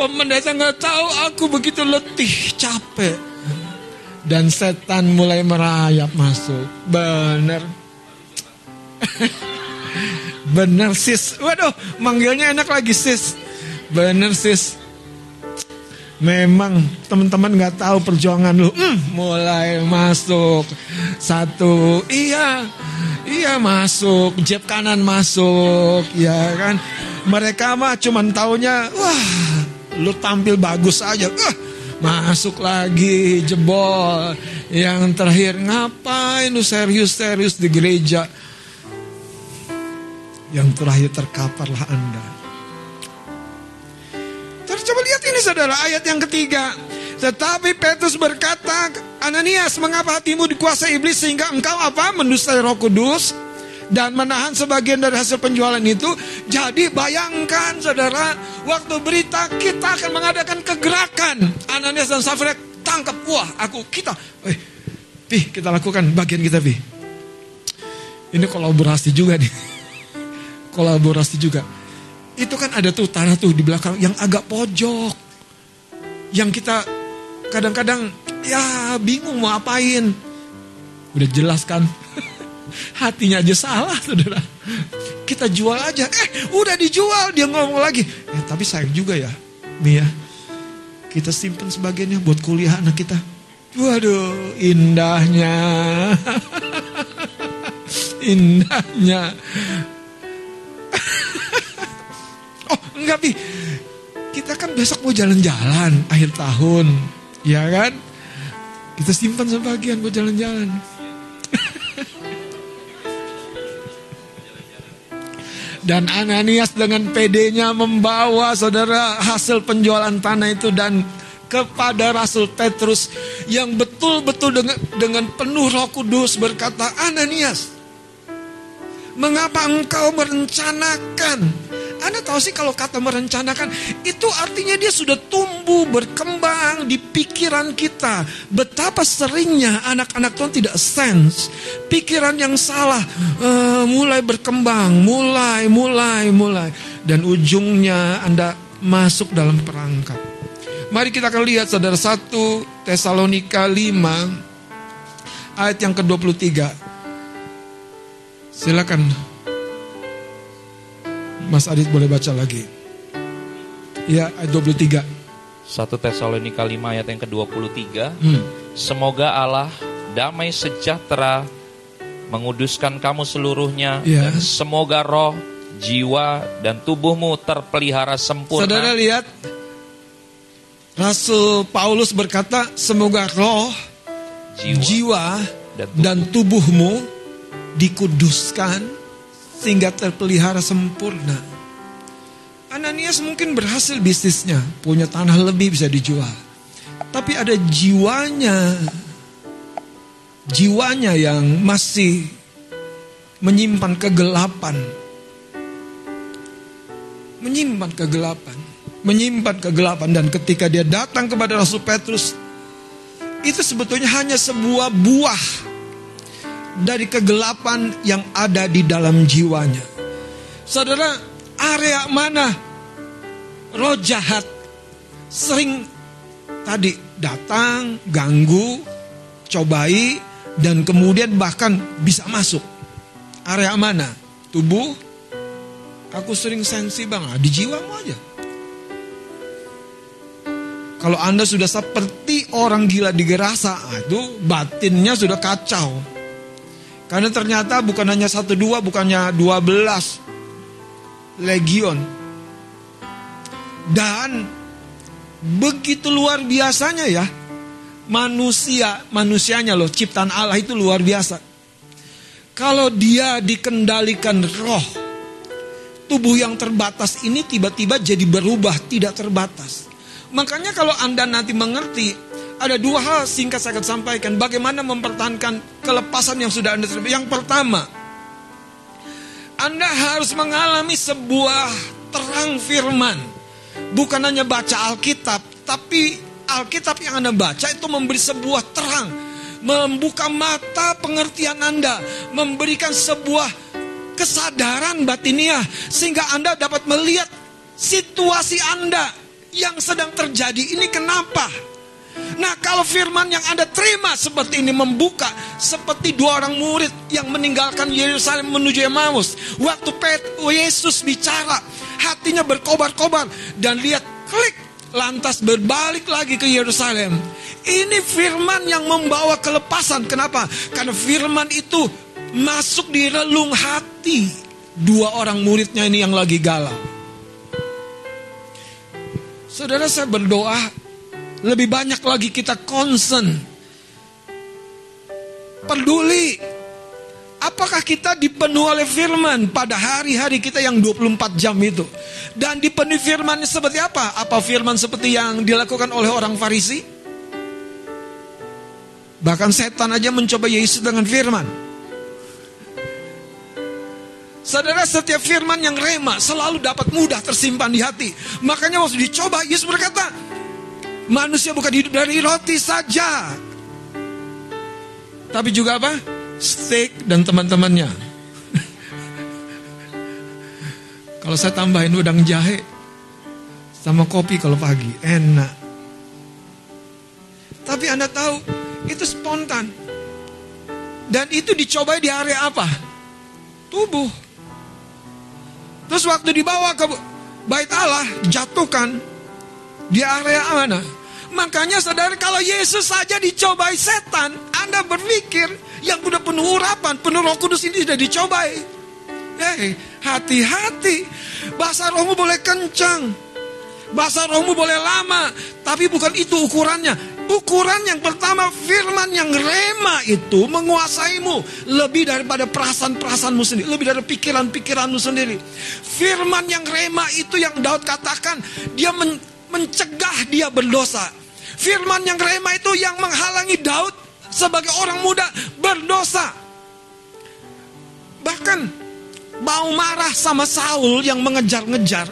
D: Oh, mendatang nggak tahu aku begitu letih, capek dan setan mulai merayap masuk. Bener. Bener sis. Waduh, manggilnya enak lagi sis. Bener sis. Memang teman-teman nggak tahu perjuangan lu. Hmm, mulai masuk satu, iya, iya masuk, jeb kanan masuk, ya kan. Mereka mah cuman taunya, wah, lu tampil bagus aja. Uh, Masuk lagi jebol. Yang terakhir ngapain lu serius-serius di gereja? Yang terakhir terkaparlah Anda. Terus coba lihat ini saudara ayat yang ketiga. Tetapi Petrus berkata, Ananias, mengapa hatimu dikuasai iblis sehingga engkau apa? Mendustai roh kudus dan menahan sebagian dari hasil penjualan itu. Jadi bayangkan saudara, waktu berita kita akan mengadakan kegerakan. Ananias dan Safira tangkap, wah aku kita, eh, Pi kita lakukan bagian kita Pi. Ini kolaborasi juga nih, kolaborasi juga. Itu kan ada tuh tanah tuh di belakang yang agak pojok, yang kita kadang-kadang ya bingung mau apain. Udah jelas kan? Hatinya aja salah, saudara. Kita jual aja. Eh, udah dijual. Dia ngomong lagi. Eh, tapi sayang juga ya, Mia. Kita simpen sebagiannya buat kuliah anak kita. Waduh, indahnya. indahnya. oh, enggak, Bi. Kita kan besok mau jalan-jalan akhir tahun. Ya kan? Kita simpan sebagian buat jalan-jalan. Dan Ananias dengan PD-nya membawa saudara hasil penjualan tanah itu dan kepada Rasul Petrus yang betul-betul dengan, dengan penuh roh kudus berkata, Ananias, mengapa engkau merencanakan anda tahu sih kalau kata merencanakan itu artinya dia sudah tumbuh berkembang di pikiran kita. Betapa seringnya anak-anak Tuhan tidak sense pikiran yang salah uh, mulai berkembang, mulai, mulai, mulai dan ujungnya Anda masuk dalam perangkap. Mari kita akan lihat saudara 1 Tesalonika 5 ayat yang ke-23. Silakan Mas Adit boleh baca lagi. Ya, ayat 23.
E: 1 Tesalonika 5 ayat yang ke-23. Hmm. Semoga Allah damai sejahtera menguduskan kamu seluruhnya ya. dan semoga roh, jiwa dan tubuhmu terpelihara sempurna.
D: Saudara lihat Rasul Paulus berkata, semoga roh, jiwa, jiwa dan, tubuh. dan tubuhmu dikuduskan sehingga terpelihara sempurna. Ananias mungkin berhasil bisnisnya, punya tanah lebih bisa dijual. Tapi ada jiwanya, jiwanya yang masih menyimpan kegelapan. Menyimpan kegelapan, menyimpan kegelapan dan ketika dia datang kepada Rasul Petrus, itu sebetulnya hanya sebuah buah dari kegelapan yang ada di dalam jiwanya. Saudara, area mana roh jahat sering tadi datang, ganggu, cobai, dan kemudian bahkan bisa masuk. Area mana? Tubuh. Aku sering sensi bang, di jiwamu aja. Kalau Anda sudah seperti orang gila di gerasa, itu batinnya sudah kacau. Karena ternyata bukan hanya satu dua, bukannya dua belas legion. Dan begitu luar biasanya ya, manusia, manusianya loh, ciptaan Allah itu luar biasa. Kalau dia dikendalikan roh, tubuh yang terbatas ini tiba-tiba jadi berubah, tidak terbatas. Makanya kalau Anda nanti mengerti, ada dua hal singkat saya akan sampaikan. Bagaimana mempertahankan kelepasan yang sudah Anda terima. Yang pertama, Anda harus mengalami sebuah terang firman. Bukan hanya baca Alkitab, tapi Alkitab yang Anda baca itu memberi sebuah terang. Membuka mata pengertian Anda. Memberikan sebuah kesadaran batiniah. Sehingga Anda dapat melihat situasi Anda yang sedang terjadi ini kenapa? Nah kalau firman yang Anda terima seperti ini membuka seperti dua orang murid yang meninggalkan Yerusalem menuju Emmaus. Waktu Pet Yesus bicara hatinya berkobar-kobar dan lihat klik lantas berbalik lagi ke Yerusalem. Ini firman yang membawa kelepasan. Kenapa? Karena firman itu masuk di relung hati dua orang muridnya ini yang lagi galau. Saudara saya berdoa lebih banyak lagi kita concern. Peduli. Apakah kita dipenuhi oleh firman pada hari-hari kita yang 24 jam itu? Dan dipenuhi firman seperti apa? Apa firman seperti yang dilakukan oleh orang Farisi? Bahkan setan aja mencoba Yesus dengan firman. Saudara setiap firman yang rema selalu dapat mudah tersimpan di hati. Makanya waktu dicoba Yesus berkata, manusia bukan hidup dari roti saja. Tapi juga apa? Steak dan teman-temannya. kalau saya tambahin udang jahe sama kopi kalau pagi, enak. Tapi Anda tahu, itu spontan. Dan itu dicoba di area apa? Tubuh. Terus waktu dibawa ke bait Allah, jatuhkan di area mana? Makanya saudara kalau Yesus saja dicobai setan, Anda berpikir yang udah penuh urapan, penuh roh kudus ini sudah dicobai. Hei, hati-hati. Bahasa rohmu boleh kencang. Bahasa rohmu boleh lama. Tapi bukan itu ukurannya. Ukuran yang pertama firman yang rema itu menguasaimu lebih daripada perasaan-perasaanmu sendiri, lebih dari pikiran-pikiranmu sendiri. Firman yang rema itu yang Daud katakan dia men mencegah dia berdosa. Firman yang rema itu yang menghalangi Daud sebagai orang muda berdosa. Bahkan mau marah sama Saul yang mengejar-ngejar.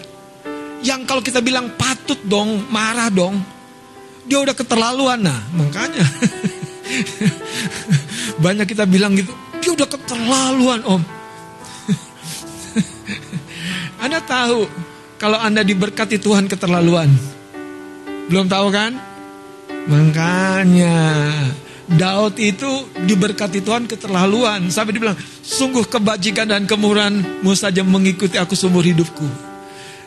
D: Yang kalau kita bilang patut dong, marah dong dia udah keterlaluan nah makanya banyak kita bilang gitu dia udah keterlaluan om anda tahu kalau anda diberkati Tuhan keterlaluan belum tahu kan makanya Daud itu diberkati Tuhan keterlaluan sampai dibilang sungguh kebajikan dan kemurahanmu saja mengikuti aku seumur hidupku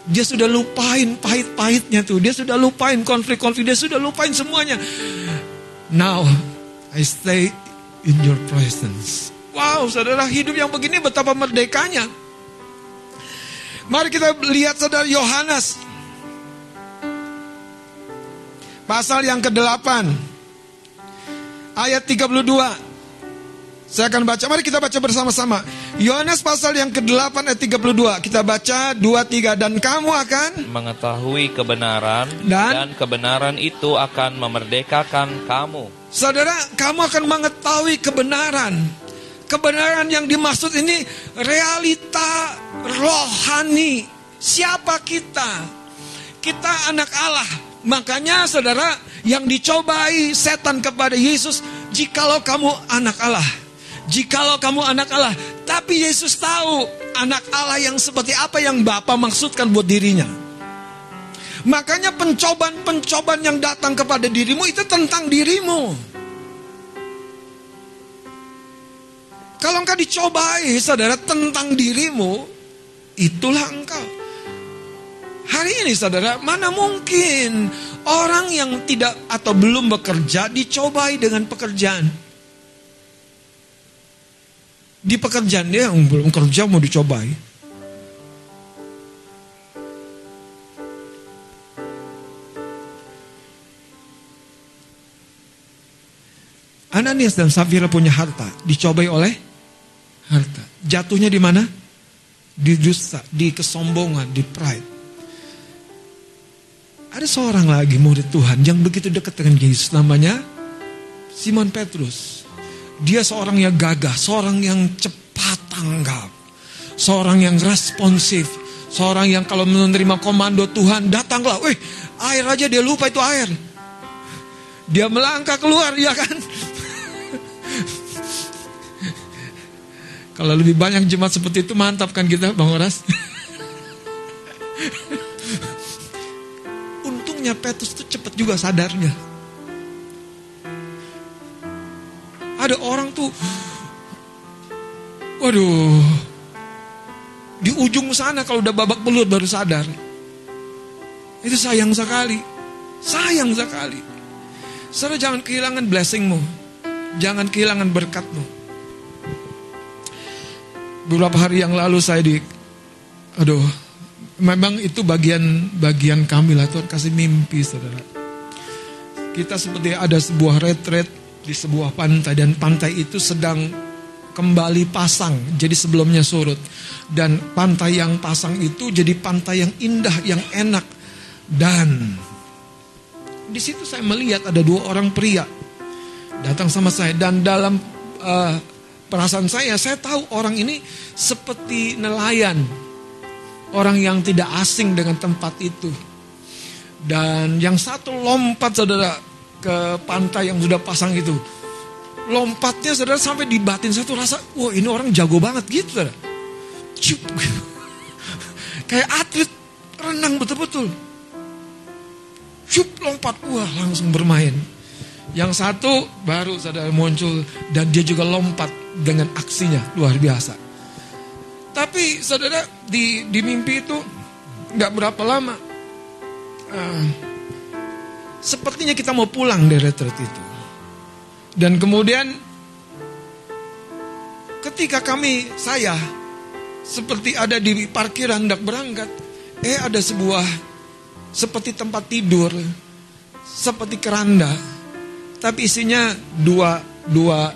D: dia sudah lupain pahit-pahitnya tuh. Dia sudah lupain konflik-konflik. Dia sudah lupain semuanya. Now, I stay in your presence. Wow, saudara hidup yang begini betapa merdekanya. Mari kita lihat saudara Yohanes. Pasal yang ke-8. Ayat 32. Saya akan baca, mari kita baca bersama-sama. Yohanes pasal yang ke-8 ayat 32. Kita baca 2 3 dan kamu akan
E: mengetahui kebenaran dan, dan kebenaran itu akan memerdekakan kamu.
D: Saudara, kamu akan mengetahui kebenaran. Kebenaran yang dimaksud ini realita rohani. Siapa kita? Kita anak Allah. Makanya saudara yang dicobai setan kepada Yesus, jikalau kamu anak Allah Jikalau kamu anak Allah, tapi Yesus tahu anak Allah yang seperti apa yang Bapa maksudkan buat dirinya. Makanya pencobaan-pencobaan yang datang kepada dirimu itu tentang dirimu. Kalau engkau dicobai, saudara, tentang dirimu, itulah engkau. Hari ini, saudara, mana mungkin orang yang tidak atau belum bekerja dicobai dengan pekerjaan. Di pekerjaan dia yang belum kerja mau dicobai. Ananias dan Safira punya harta, dicobai oleh harta. Jatuhnya di mana? Di dusta, di kesombongan, di pride. Ada seorang lagi murid Tuhan yang begitu dekat dengan Yesus namanya Simon Petrus. Dia seorang yang gagah, seorang yang cepat tanggap, seorang yang responsif, seorang yang kalau menerima komando Tuhan datanglah, wih air aja dia lupa itu air. Dia melangkah keluar, ya kan? Kalau lebih banyak jemaat seperti itu mantap kan kita Bang Horas? Untungnya Petrus itu cepat juga sadarnya. Ada orang tuh, waduh, di ujung sana kalau udah babak belut baru sadar. Itu sayang sekali, sayang sekali. Saudara jangan kehilangan blessingmu, jangan kehilangan berkatmu beberapa hari yang lalu saya di aduh memang itu bagian bagian kami lah Tuhan kasih mimpi saudara. Kita seperti ada sebuah retret di sebuah pantai dan pantai itu sedang kembali pasang jadi sebelumnya surut. Dan pantai yang pasang itu jadi pantai yang indah yang enak. Dan di situ saya melihat ada dua orang pria datang sama saya. Dan dalam uh, perasaan saya, saya tahu orang ini seperti nelayan. Orang yang tidak asing dengan tempat itu. Dan yang satu lompat saudara ke pantai yang sudah pasang itu. Lompatnya saudara sampai di batin satu rasa, wah ini orang jago banget gitu. Cup, Kayak atlet renang betul-betul. Cup lompat, wah langsung bermain. Yang satu baru saudara muncul dan dia juga lompat dengan aksinya luar biasa. Tapi saudara di di mimpi itu nggak berapa lama. Uh, sepertinya kita mau pulang dari retreat itu. Dan kemudian ketika kami saya seperti ada di parkiran hendak berangkat, eh ada sebuah seperti tempat tidur, seperti keranda tapi isinya dua dua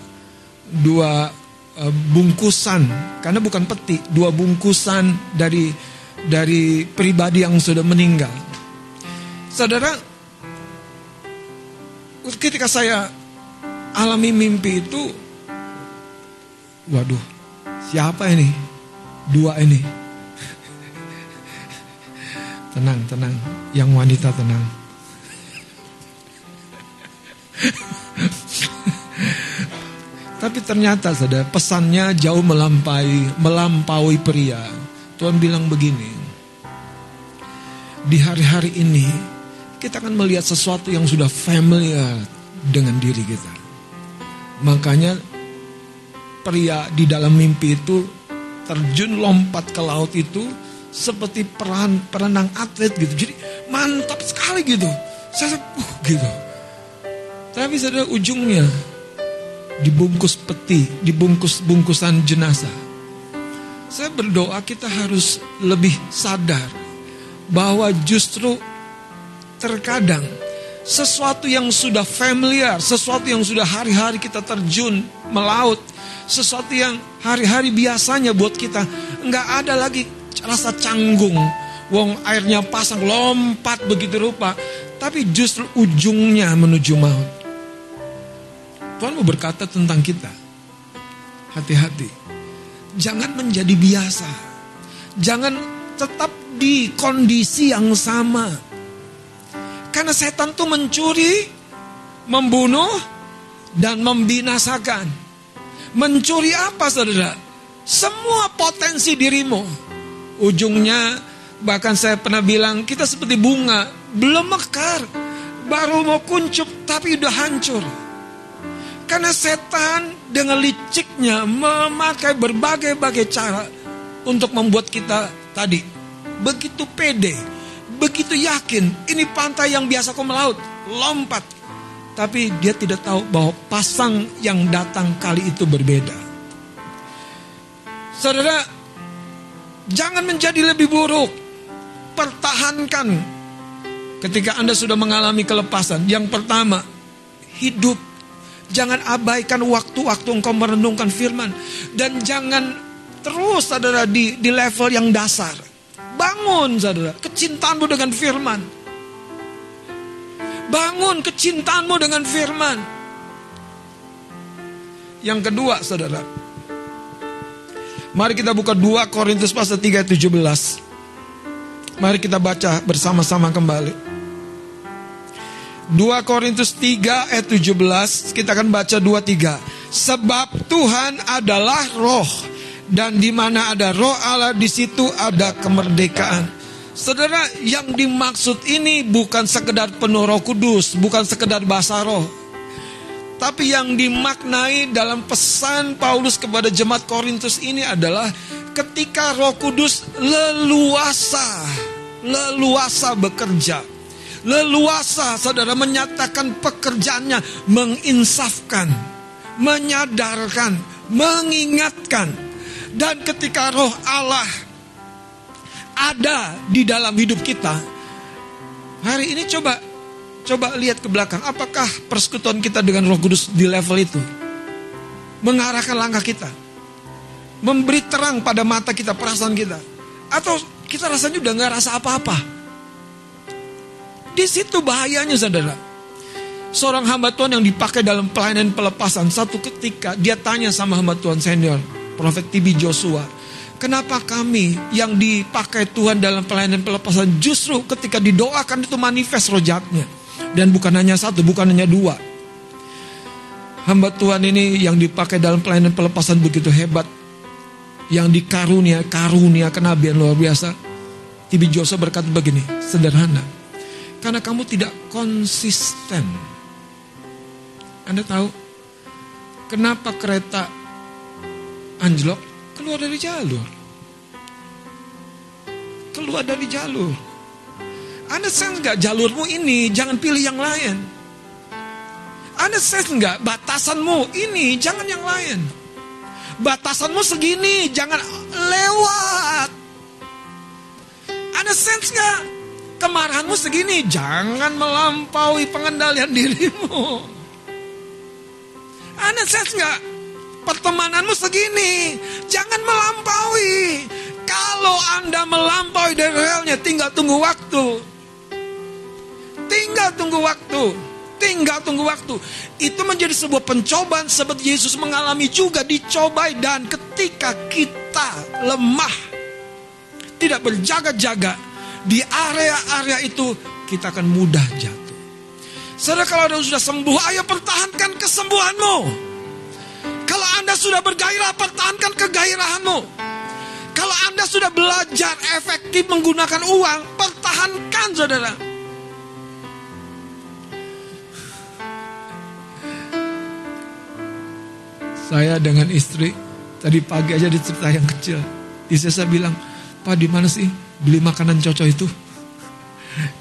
D: dua uh, bungkusan karena bukan peti, dua bungkusan dari dari pribadi yang sudah meninggal. Saudara, ketika saya alami mimpi itu, waduh, siapa ini? Dua ini. tenang, tenang, yang wanita tenang. Tapi ternyata saudara pesannya jauh melampaui melampaui pria. Tuhan bilang begini. Di hari-hari ini kita akan melihat sesuatu yang sudah familiar dengan diri kita. Makanya pria di dalam mimpi itu terjun lompat ke laut itu seperti peran perenang atlet gitu. Jadi mantap sekali gitu. Saya uh, gitu. Tapi saudara ujungnya dibungkus peti, dibungkus bungkusan jenazah. Saya berdoa kita harus lebih sadar bahwa justru terkadang sesuatu yang sudah familiar, sesuatu yang sudah hari-hari kita terjun melaut, sesuatu yang hari-hari biasanya buat kita nggak ada lagi rasa canggung. Wong airnya pasang lompat begitu rupa, tapi justru ujungnya menuju maut. Tuhan mau berkata tentang kita. Hati-hati. Jangan menjadi biasa. Jangan tetap di kondisi yang sama. Karena setan tuh mencuri, membunuh, dan membinasakan. Mencuri apa saudara? Semua potensi dirimu. Ujungnya Bahkan saya pernah bilang kita seperti bunga, belum mekar, baru mau kuncup tapi udah hancur. Karena setan dengan liciknya memakai berbagai-bagai cara untuk membuat kita tadi begitu pede, begitu yakin ini pantai yang biasa kau melaut, lompat. Tapi dia tidak tahu bahwa pasang yang datang kali itu berbeda. Saudara, jangan menjadi lebih buruk. Pertahankan ketika Anda sudah mengalami kelepasan. Yang pertama, hidup Jangan abaikan waktu-waktu engkau merenungkan firman. Dan jangan terus saudara di, di level yang dasar. Bangun saudara, kecintaanmu dengan firman. Bangun kecintaanmu dengan firman. Yang kedua saudara. Mari kita buka 2 Korintus pasal 3 ayat 17. Mari kita baca bersama-sama kembali. 2 Korintus 3 ayat 17 kita akan baca 2 3. Sebab Tuhan adalah roh dan di mana ada roh Allah di situ ada kemerdekaan. Saudara, yang dimaksud ini bukan sekedar penuh Roh Kudus, bukan sekedar bahasa roh. Tapi yang dimaknai dalam pesan Paulus kepada jemaat Korintus ini adalah ketika Roh Kudus leluasa, leluasa bekerja leluasa saudara menyatakan pekerjaannya menginsafkan, menyadarkan, mengingatkan. Dan ketika roh Allah ada di dalam hidup kita, hari ini coba coba lihat ke belakang, apakah persekutuan kita dengan Roh Kudus di level itu? Mengarahkan langkah kita. Memberi terang pada mata kita, perasaan kita. Atau kita rasanya udah gak rasa apa-apa. Di situ bahayanya saudara. Seorang hamba Tuhan yang dipakai dalam pelayanan pelepasan. Satu ketika dia tanya sama hamba Tuhan senior. Profet TB Joshua. Kenapa kami yang dipakai Tuhan dalam pelayanan pelepasan justru ketika didoakan itu manifest rojatnya. Dan bukan hanya satu, bukan hanya dua. Hamba Tuhan ini yang dipakai dalam pelayanan pelepasan begitu hebat. Yang dikarunia, karunia kenabian luar biasa. Tibi Joshua berkata begini, sederhana. Karena kamu tidak konsisten. Anda tahu kenapa kereta anjlok? Keluar dari jalur. Keluar dari jalur. Anda sense nggak jalurmu ini, jangan pilih yang lain. Anda sense nggak batasanmu ini, jangan yang lain. Batasanmu segini, jangan lewat. Anda sense nggak Kemarahanmu segini, jangan melampaui pengendalian dirimu. Anda sense nggak? Pertemananmu segini, jangan melampaui. Kalau Anda melampaui dari realnya, tinggal tunggu waktu. Tinggal tunggu waktu. Tinggal tunggu waktu. Itu menjadi sebuah pencobaan seperti Yesus mengalami juga dicobai dan ketika kita lemah tidak berjaga-jaga di area-area itu kita akan mudah jatuh. Saudara kalau Anda sudah sembuh, ayo pertahankan kesembuhanmu. Kalau Anda sudah bergairah, pertahankan kegairahanmu. Kalau Anda sudah belajar efektif menggunakan uang, pertahankan saudara. Saya dengan istri tadi pagi aja di cerita yang kecil. Istri saya bilang, Pak di mana sih beli makanan cocok itu.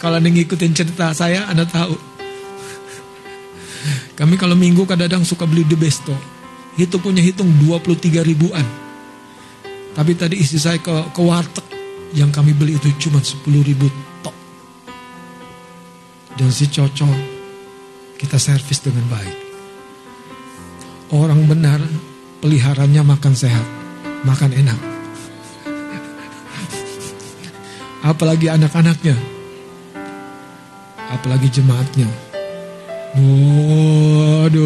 D: Kalau anda ngikutin cerita saya, anda tahu. Kami kalau minggu kadang-kadang suka beli the besto. Itu punya hitung 23 ribuan. Tapi tadi istri saya ke, ke warteg. Yang kami beli itu cuma 10 ribu tok. Dan si cocok kita servis dengan baik. Orang benar peliharanya makan sehat, makan enak. Apalagi anak-anaknya, apalagi jemaatnya. Waduh,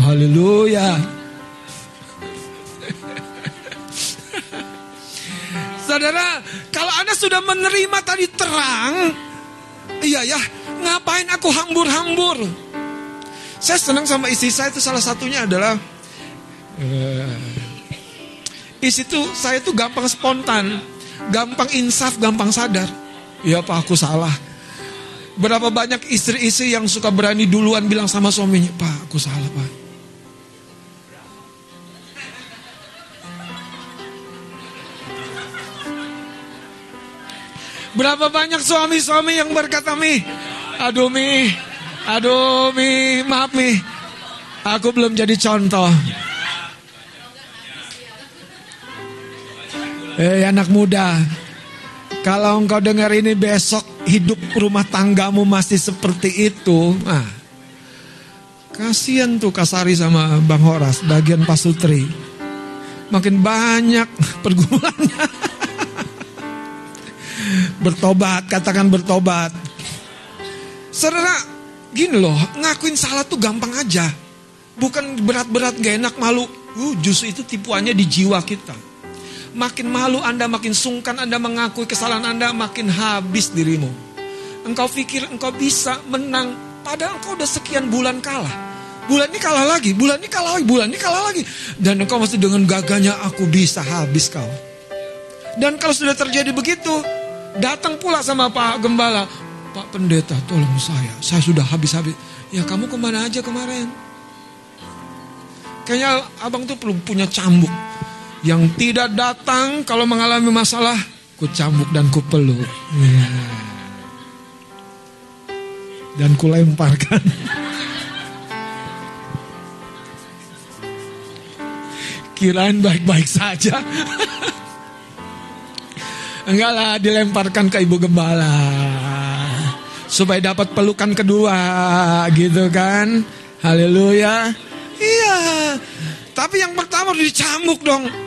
D: haleluya. Saudara, kalau Anda sudah menerima tadi terang, iya ya, ngapain aku hambur-hambur? Saya senang sama istri saya itu salah satunya adalah uh, istri itu saya itu gampang spontan gampang insaf, gampang sadar. Ya Pak, aku salah. Berapa banyak istri-istri yang suka berani duluan bilang sama suaminya, Pak, aku salah Pak. Berapa banyak suami-suami yang berkata, Mi, aduh Mi, aduh Mi, maaf Mi, aku belum jadi contoh. Eh anak muda, kalau engkau dengar ini besok hidup rumah tanggamu masih seperti itu, ah, kasihan tuh Kasari sama Bang Horas, bagian Pasutri. Makin banyak pergumulannya. bertobat, katakan bertobat. Saudara, gini loh, ngakuin salah tuh gampang aja. Bukan berat-berat, gak enak, malu. Uh, justru itu tipuannya di jiwa kita. Makin malu Anda, makin sungkan Anda mengakui kesalahan Anda, makin habis dirimu. Engkau pikir engkau bisa menang, padahal engkau udah sekian bulan kalah. Bulan ini kalah lagi, bulan ini kalah lagi, bulan ini kalah lagi. Dan engkau masih dengan gagahnya aku bisa habis kau. Dan kalau sudah terjadi begitu, datang pula sama Pak Gembala. Pak Pendeta tolong saya, saya sudah habis-habis. Ya kamu ke mana aja kemarin? Kayaknya abang tuh perlu punya cambuk yang tidak datang kalau mengalami masalah, ku cambuk dan ku peluk. Ya. Dan ku lemparkan. Kirain baik-baik saja. Enggak lah, dilemparkan ke ibu gembala. Supaya dapat pelukan kedua, gitu kan. Haleluya. Iya. Tapi yang pertama harus dicambuk dong.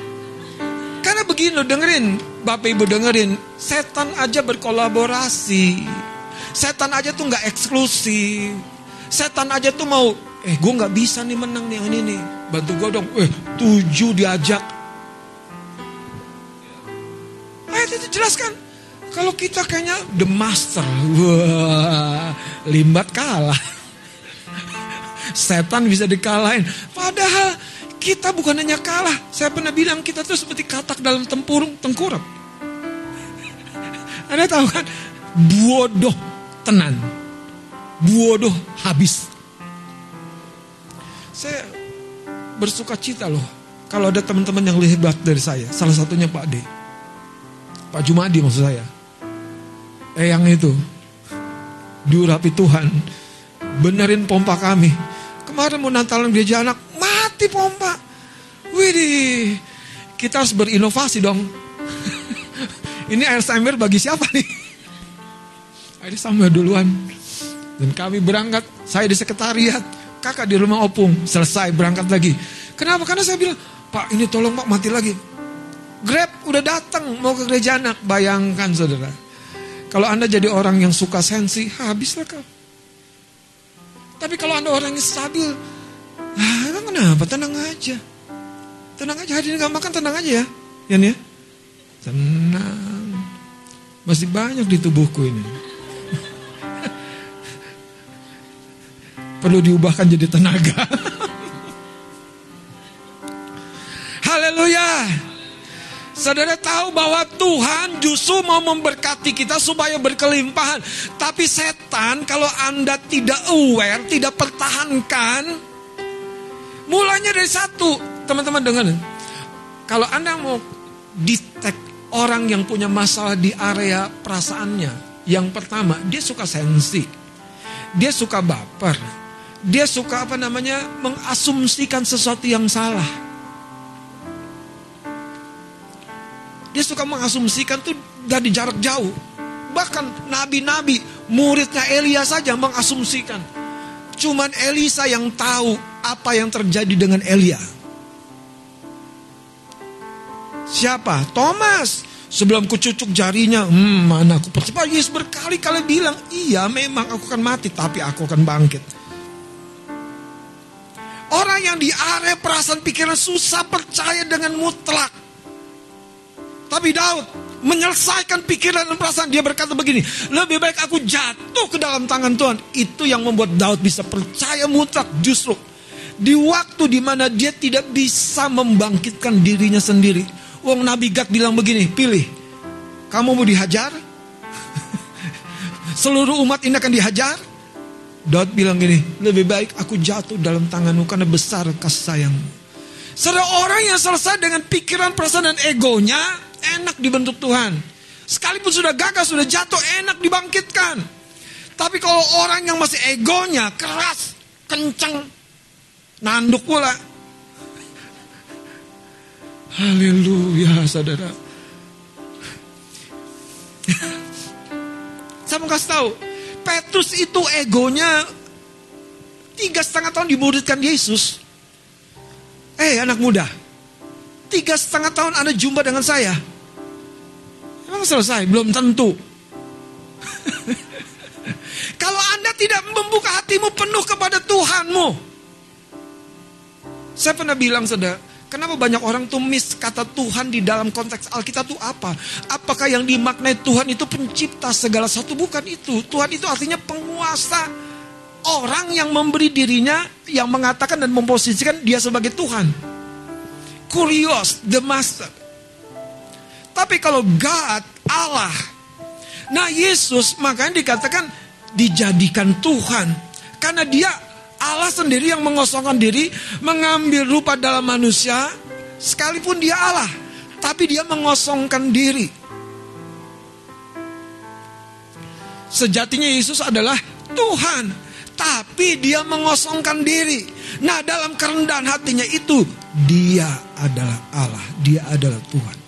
D: Karena begini loh, dengerin. Bapak Ibu dengerin. Setan aja berkolaborasi. Setan aja tuh nggak eksklusif. Setan aja tuh mau, eh gue nggak bisa nih menang nih yang ini nih. Bantu gue dong. Eh tujuh diajak. Ayat itu jelaskan. Kalau kita kayaknya the master. Wah, limbat kalah. Setan bisa dikalahin. Padahal kita bukan hanya kalah. Saya pernah bilang kita tuh seperti katak dalam tempurung tengkurap. Anda tahu kan? Bodoh tenan. Bodoh habis. Saya bersuka cita loh. Kalau ada teman-teman yang lebih hebat dari saya. Salah satunya Pak D. Pak Jumadi maksud saya. Eh yang itu. Diurapi Tuhan. Benerin pompa kami. Kemarin mau Natalan gereja anak mati pompa. Widih, kita harus berinovasi dong. Ini air samber bagi siapa nih? Air samber duluan. Dan kami berangkat, saya di sekretariat, kakak di rumah opung, selesai berangkat lagi. Kenapa? Karena saya bilang, Pak ini tolong Pak mati lagi. Grab udah datang mau ke gereja anak, bayangkan saudara. Kalau anda jadi orang yang suka sensi, habislah kau. Tapi kalau anda orang yang stabil, Ah, kenapa? Tenang aja. Tenang aja, hari ini gak makan tenang aja ya. Yan ya. Tenang. Masih banyak di tubuhku ini. Perlu diubahkan jadi tenaga. Haleluya. Saudara tahu bahwa Tuhan justru mau memberkati kita supaya berkelimpahan. Tapi setan kalau Anda tidak aware, tidak pertahankan, Mulanya dari satu, teman-teman dengar. Kalau Anda mau detect orang yang punya masalah di area perasaannya, yang pertama, dia suka sensi. Dia suka baper. Dia suka apa namanya? mengasumsikan sesuatu yang salah. Dia suka mengasumsikan tuh dari jarak jauh. Bahkan nabi-nabi, muridnya Elia saja mengasumsikan. Cuman Elisa yang tahu apa yang terjadi dengan Elia. Siapa? Thomas. Sebelum kucucuk jarinya, hmm, mana aku percaya. Yesus berkali-kali bilang, iya memang aku akan mati, tapi aku akan bangkit. Orang yang di area perasaan pikiran susah percaya dengan mutlak. Tapi Daud menyelesaikan pikiran dan perasaan. Dia berkata begini, lebih baik aku jatuh ke dalam tangan Tuhan. Itu yang membuat Daud bisa percaya mutlak justru di waktu di mana dia tidak bisa membangkitkan dirinya sendiri. Wong Nabi Gad bilang begini, pilih. Kamu mau dihajar? Seluruh umat ini akan dihajar? Daud bilang gini, lebih baik aku jatuh dalam tanganmu karena besar kasih sayangmu. Saudara orang yang selesai dengan pikiran, perasaan, dan egonya, enak dibentuk Tuhan. Sekalipun sudah gagal, sudah jatuh, enak dibangkitkan. Tapi kalau orang yang masih egonya keras, kencang, nanduk pula. Haleluya, saudara. Saya mau kasih tahu, Petrus itu egonya tiga setengah tahun dimuridkan Yesus. Eh anak muda, tiga setengah tahun Anda jumpa dengan saya. Emang selesai? Belum tentu. Kalau Anda tidak membuka hatimu penuh kepada Tuhanmu. Saya pernah bilang saudara, kenapa banyak orang tuh miss kata Tuhan di dalam konteks Alkitab itu apa? Apakah yang dimaknai Tuhan itu pencipta segala satu? Bukan itu. Tuhan itu artinya penguasa. Orang yang memberi dirinya, yang mengatakan dan memposisikan dia sebagai Tuhan. Kurios, the master. Tapi kalau God, Allah. Nah Yesus makanya dikatakan dijadikan Tuhan. Karena dia Allah sendiri yang mengosongkan diri, mengambil rupa dalam manusia, sekalipun dia Allah, tapi dia mengosongkan diri. Sejatinya Yesus adalah Tuhan, tapi dia mengosongkan diri. Nah, dalam kerendahan hatinya itu, dia adalah Allah, dia adalah Tuhan.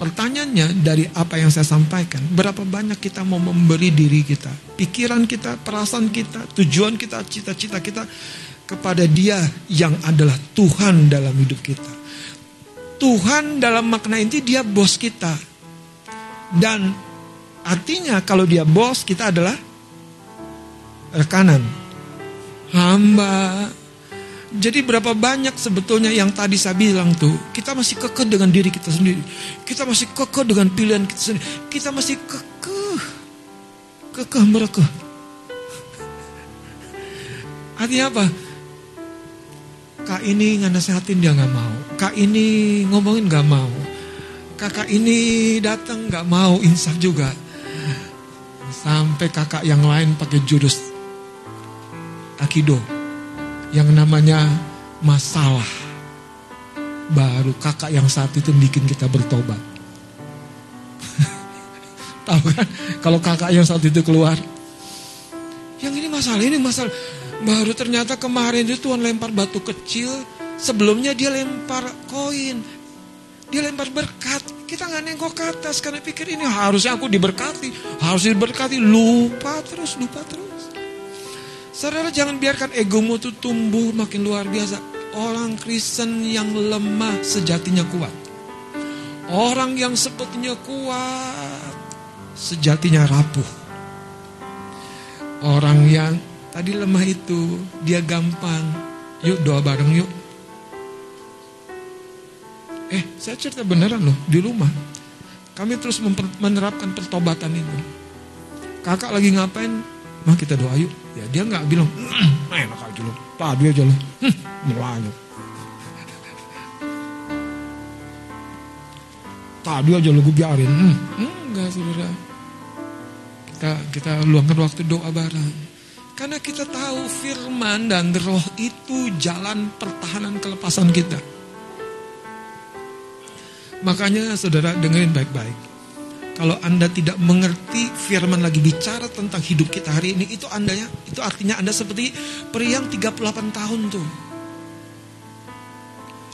D: Pertanyaannya dari apa yang saya sampaikan, berapa banyak kita mau memberi diri kita, pikiran kita, perasaan kita, tujuan kita, cita-cita kita kepada Dia yang adalah Tuhan dalam hidup kita. Tuhan dalam makna inti Dia bos kita. Dan artinya kalau Dia bos, kita adalah rekanan. Hamba, jadi berapa banyak sebetulnya yang tadi saya bilang tuh, kita masih kekeh dengan diri kita sendiri. Kita masih kekeh dengan pilihan kita sendiri. Kita masih kekeh. Kekeh mereka. Artinya apa? Kak ini nasehatin dia nggak mau. Kak ini ngomongin nggak mau. Kakak ini datang nggak mau insaf juga. Sampai kakak yang lain pakai jurus akido yang namanya masalah. Baru kakak yang saat itu bikin kita bertobat. Tahu kan? Kalau kakak yang saat itu keluar. Yang ini masalah, ini masalah. Baru ternyata kemarin itu Tuhan lempar batu kecil. Sebelumnya dia lempar koin. Dia lempar berkat. Kita nggak nengok ke atas karena pikir ini harusnya aku diberkati. Harus diberkati. Lupa terus, lupa terus. Saudara jangan biarkan egomu itu tumbuh makin luar biasa. Orang Kristen yang lemah sejatinya kuat. Orang yang sepertinya kuat sejatinya rapuh. Orang yang tadi lemah itu dia gampang. Yuk doa bareng yuk. Eh saya cerita beneran loh di rumah. Kami terus menerapkan pertobatan itu. Kakak lagi ngapain? Mah kita doa yuk. Ya dia nggak bilang, enak aja lo. Tadi aja lo. Melayuk. Tadi aja lo gue biarin. Hmm, enggak saudara. Kita, kita luangkan waktu doa bareng. Karena kita tahu firman dan roh itu jalan pertahanan kelepasan kita. Makanya saudara dengerin baik-baik. Kalau Anda tidak mengerti firman lagi bicara tentang hidup kita hari ini, itu andanya, itu artinya Anda seperti pria yang 38 tahun tuh.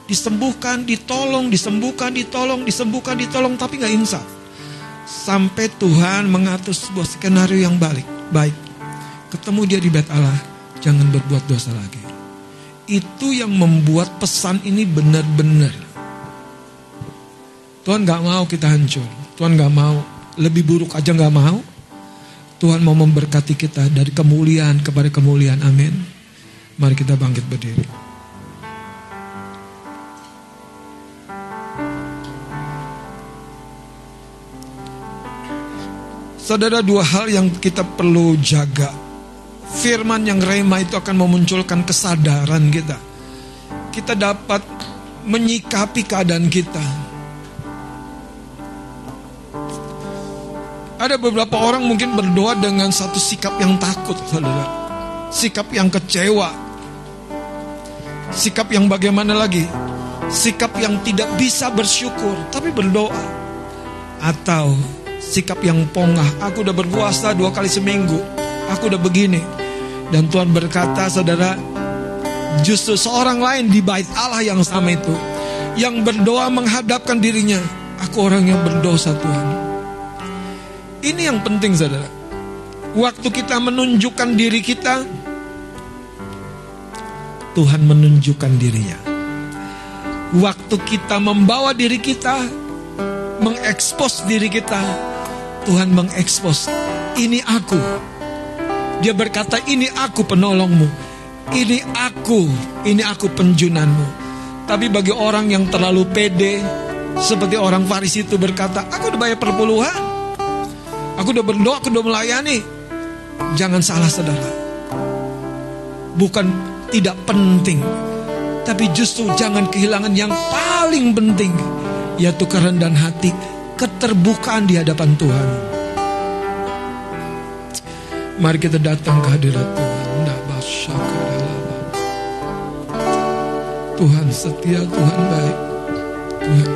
D: Disembuhkan, ditolong, disembuhkan, ditolong, disembuhkan, ditolong, tapi nggak insaf. Sampai Tuhan mengatur sebuah skenario yang balik, baik. Ketemu dia di bait Allah, jangan berbuat dosa lagi. Itu yang membuat pesan ini benar-benar. Tuhan gak mau kita hancur. Tuhan gak mau, lebih buruk aja gak mau. Tuhan mau memberkati kita dari kemuliaan kepada kemuliaan. Amin. Mari kita bangkit berdiri. Saudara dua hal yang kita perlu jaga. Firman yang rema itu akan memunculkan kesadaran kita. Kita dapat menyikapi keadaan kita Ada beberapa orang mungkin berdoa dengan satu sikap yang takut, saudara. Sikap yang kecewa. Sikap yang bagaimana lagi? Sikap yang tidak bisa bersyukur, tapi berdoa. Atau sikap yang pongah. Aku udah berpuasa dua kali seminggu. Aku udah begini. Dan Tuhan berkata, saudara, justru seorang lain di bait Allah yang sama itu. Yang berdoa menghadapkan dirinya. Aku orang yang berdosa Tuhan. Ini yang penting saudara. Waktu kita menunjukkan diri kita, Tuhan menunjukkan dirinya. Waktu kita membawa diri kita, mengekspos diri kita, Tuhan mengekspos. Ini aku. Dia berkata, ini aku penolongmu. Ini aku, ini aku penjunanmu. Tapi bagi orang yang terlalu pede, seperti orang Farisi itu berkata, aku udah bayar perpuluhan. Aku udah berdoa, aku udah melayani. Jangan salah saudara. Bukan tidak penting. Tapi justru jangan kehilangan yang paling penting. Yaitu kerendahan hati. Keterbukaan di hadapan Tuhan. Mari kita datang ke hadirat Tuhan. Tuhan setia, Tuhan baik. Tuhan.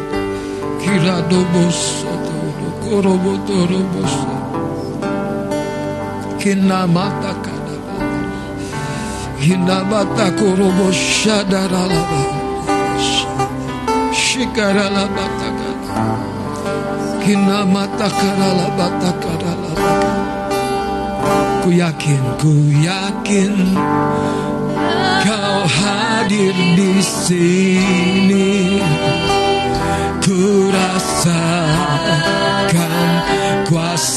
D: Kira dobos Korobotorobosa. Kinamata kadaba. Hinamata korobosha daralaba. Shikaralabata kada. Kinamata karalabata karalaba. Ku yakin, ku yakin kau hadir di sini. Ku rasakan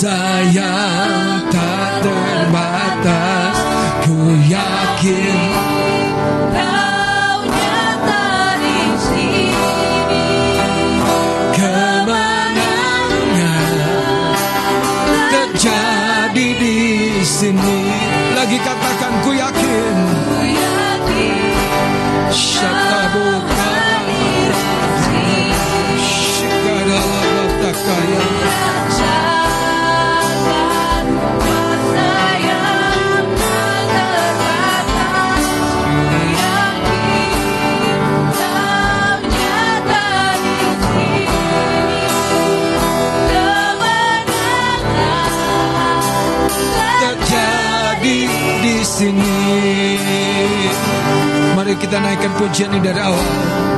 D: kuasa yang tak terbatas Ku yakin
B: Kau nyata di sini.
D: Kemenangan terjadi di sini. Lagi katakan ku yakin.
B: Ku.
D: Kita naikkan pujian ini dari awal.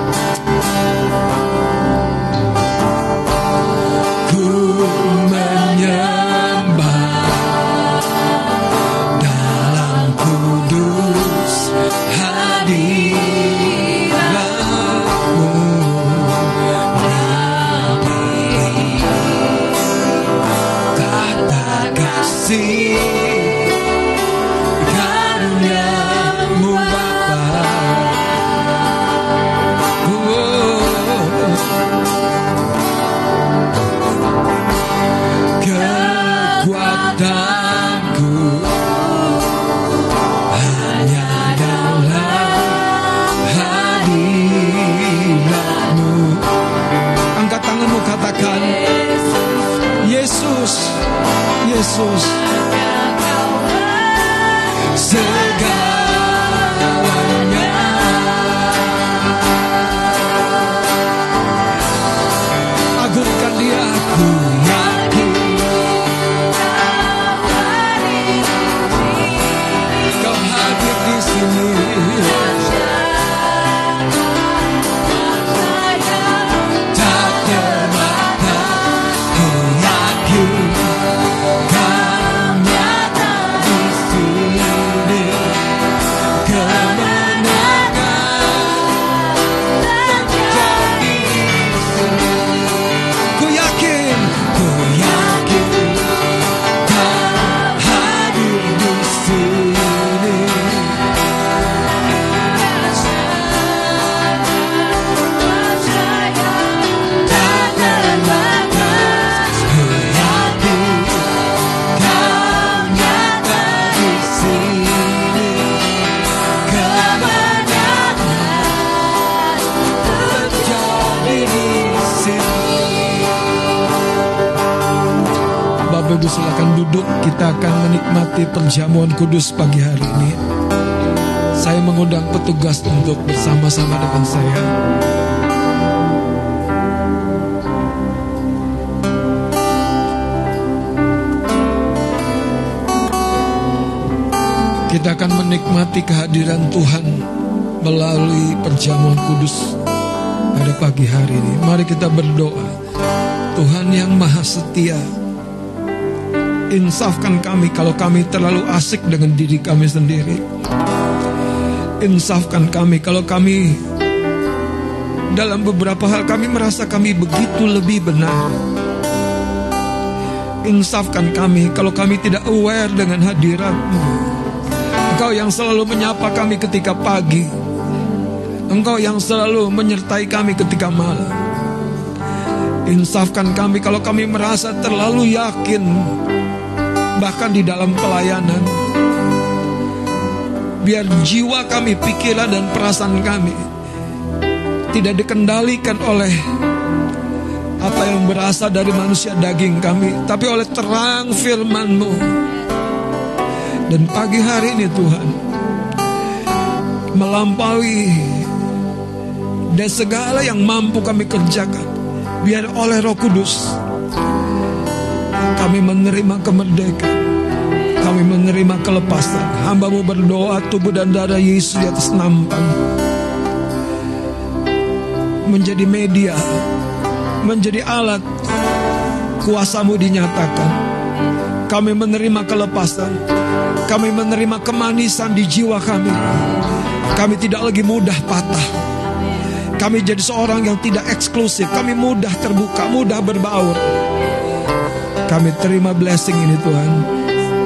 D: Menikmati perjamuan kudus pagi hari ini Saya mengundang petugas untuk bersama-sama dengan saya Kita akan menikmati kehadiran Tuhan melalui perjamuan kudus pada pagi hari ini. Mari kita berdoa. Tuhan yang maha setia, insafkan kami kalau kami terlalu asik dengan diri kami sendiri. Insafkan kami kalau kami dalam beberapa hal kami merasa kami begitu lebih benar. Insafkan kami kalau kami tidak aware dengan hadiratmu. Engkau yang selalu menyapa kami ketika pagi. Engkau yang selalu menyertai kami ketika malam. Insafkan kami kalau kami merasa terlalu yakin Bahkan di dalam pelayanan. Biar jiwa kami, pikiran dan perasaan kami Tidak dikendalikan oleh Apa yang berasal dari manusia daging kami Tapi oleh terang firmanmu. Dan pagi hari ini Tuhan Melampaui dan segala yang mampu kami kerjakan Biar oleh roh kudus Kami menerima kemerdekaan Kami menerima kelepasan Hambamu berdoa tubuh dan darah Yesus di atas nampan Menjadi media Menjadi alat Kuasamu dinyatakan Kami menerima kelepasan Kami menerima kemanisan di jiwa kami Kami tidak lagi mudah patah kami jadi seorang yang tidak eksklusif. Kami mudah terbuka, mudah berbaur. Kami terima blessing ini Tuhan.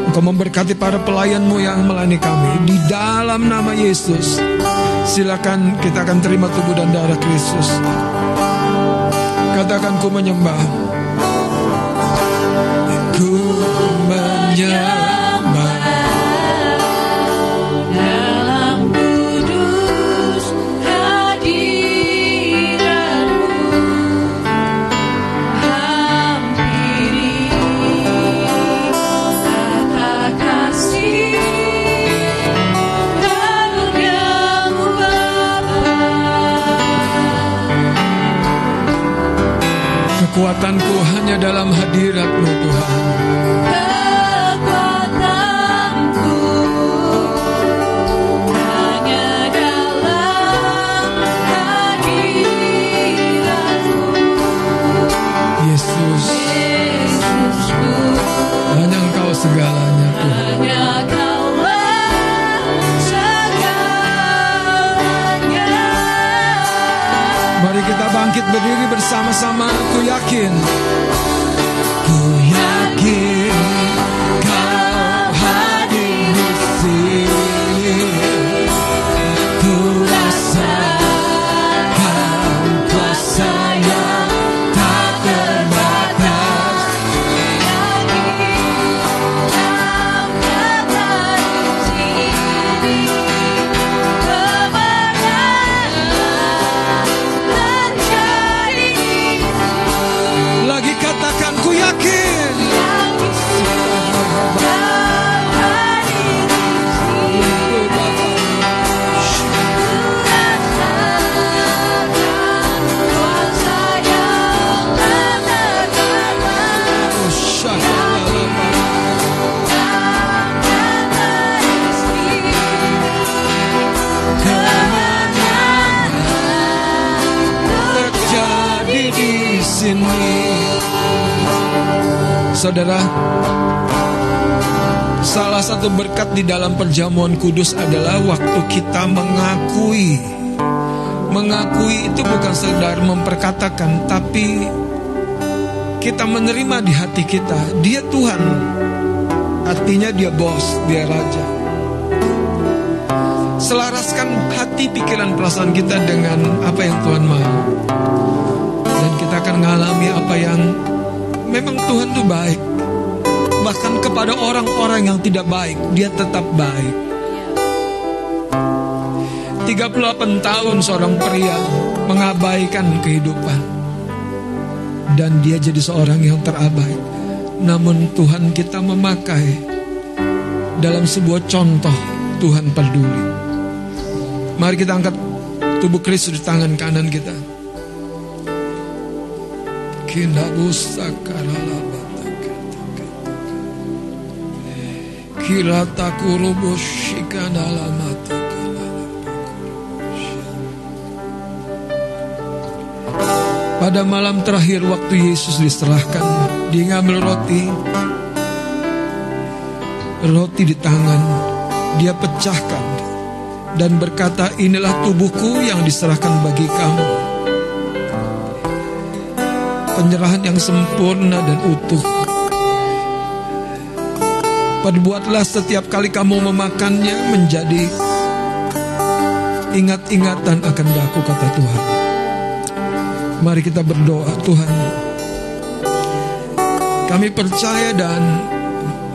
D: Engkau memberkati para pelayanmu yang melayani kami. Di dalam nama Yesus. Silakan kita akan terima tubuh dan darah Kristus. Katakan ku menyembah. Ku menyembah. Dalam hadiratmu di dalam perjamuan kudus adalah waktu kita mengakui. Mengakui itu bukan sekedar memperkatakan, tapi kita menerima di hati kita, dia Tuhan. Artinya dia bos, dia raja. Selaraskan hati, pikiran, perasaan kita dengan apa yang Tuhan mau. Dan kita akan mengalami apa yang memang Tuhan itu baik. Bahkan kepada orang-orang yang tidak baik, dia tetap baik. 38 tahun seorang pria mengabaikan kehidupan. Dan dia jadi seorang yang terabai. Namun Tuhan kita memakai dalam sebuah contoh Tuhan peduli. Mari kita angkat tubuh Kristus di tangan kanan kita. Kirata Pada malam terakhir waktu Yesus diserahkan, dia ngambil roti. Roti di tangan, dia pecahkan dan berkata, "Inilah tubuhku yang diserahkan bagi kamu." Penyerahan yang sempurna dan utuh. Perbuatlah setiap kali kamu memakannya menjadi ingat-ingatan akan daku kata Tuhan. Mari kita berdoa Tuhan. Kami percaya dan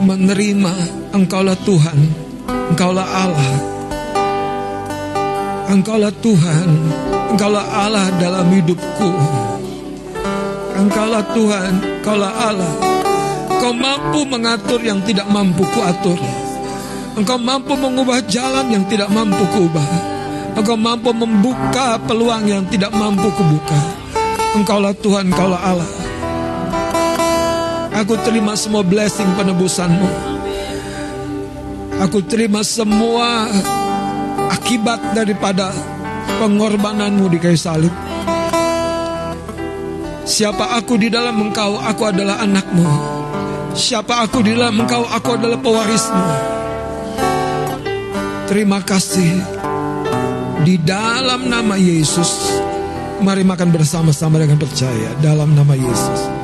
D: menerima Engkaulah Tuhan Engkaulah Allah. Engkaulah Tuhan Engkaulah Allah dalam hidupku. Engkaulah Tuhan Engkaulah Allah Engkau mampu mengatur yang tidak mampu kuatur Engkau mampu mengubah jalan yang tidak mampu kuubah Engkau mampu membuka peluang yang tidak mampu kubuka Engkaulah Tuhan, Engkaulah Allah. Aku terima semua blessing penebusanmu. Aku terima semua akibat daripada pengorbananmu di kayu salib. Siapa aku di dalam engkau, aku adalah anakmu. Siapa aku di dalam engkau, aku adalah pewarismu. Terima kasih. Di dalam nama Yesus, Mari makan bersama-sama dengan percaya dalam nama Yesus.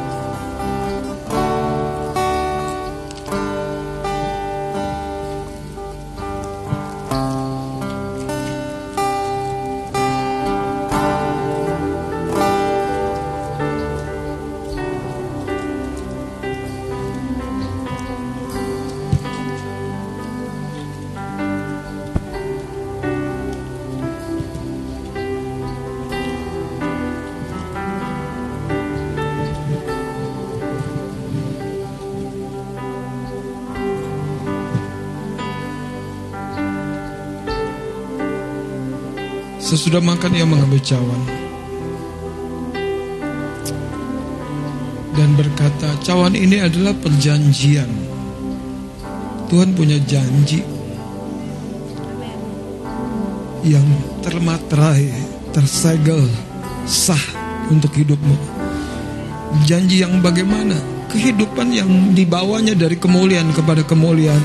D: Sesudah makan ia mengambil cawan dan berkata, "Cawan ini adalah perjanjian. Tuhan punya janji yang termaterai, tersegel, sah untuk hidupmu. Janji yang bagaimana? Kehidupan yang dibawanya dari kemuliaan kepada kemuliaan.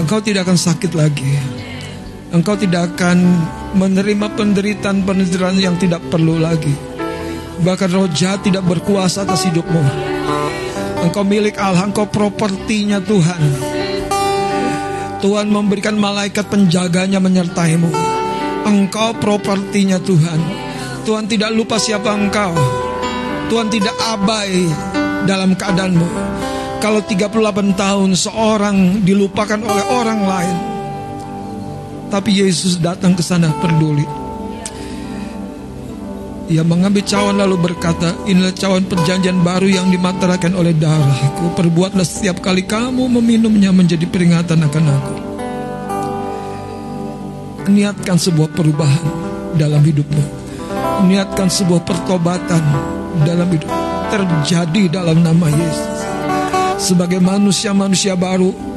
D: Engkau tidak akan sakit lagi. Engkau tidak akan menerima penderitaan-penderitaan yang tidak perlu lagi. Bahkan roh jahat tidak berkuasa atas hidupmu. Engkau milik Allah, engkau propertinya Tuhan. Tuhan memberikan malaikat penjaganya menyertaimu. Engkau propertinya Tuhan. Tuhan tidak lupa siapa engkau. Tuhan tidak abai dalam keadaanmu. Kalau 38 tahun seorang dilupakan oleh orang lain, tapi Yesus datang ke sana peduli. Ia mengambil cawan lalu berkata, inilah cawan perjanjian baru yang dimaterakan oleh darahku. Perbuatlah setiap kali kamu meminumnya menjadi peringatan akan aku. Niatkan sebuah perubahan dalam hidupmu. Niatkan sebuah pertobatan dalam hidup. Terjadi dalam nama Yesus. Sebagai manusia-manusia baru,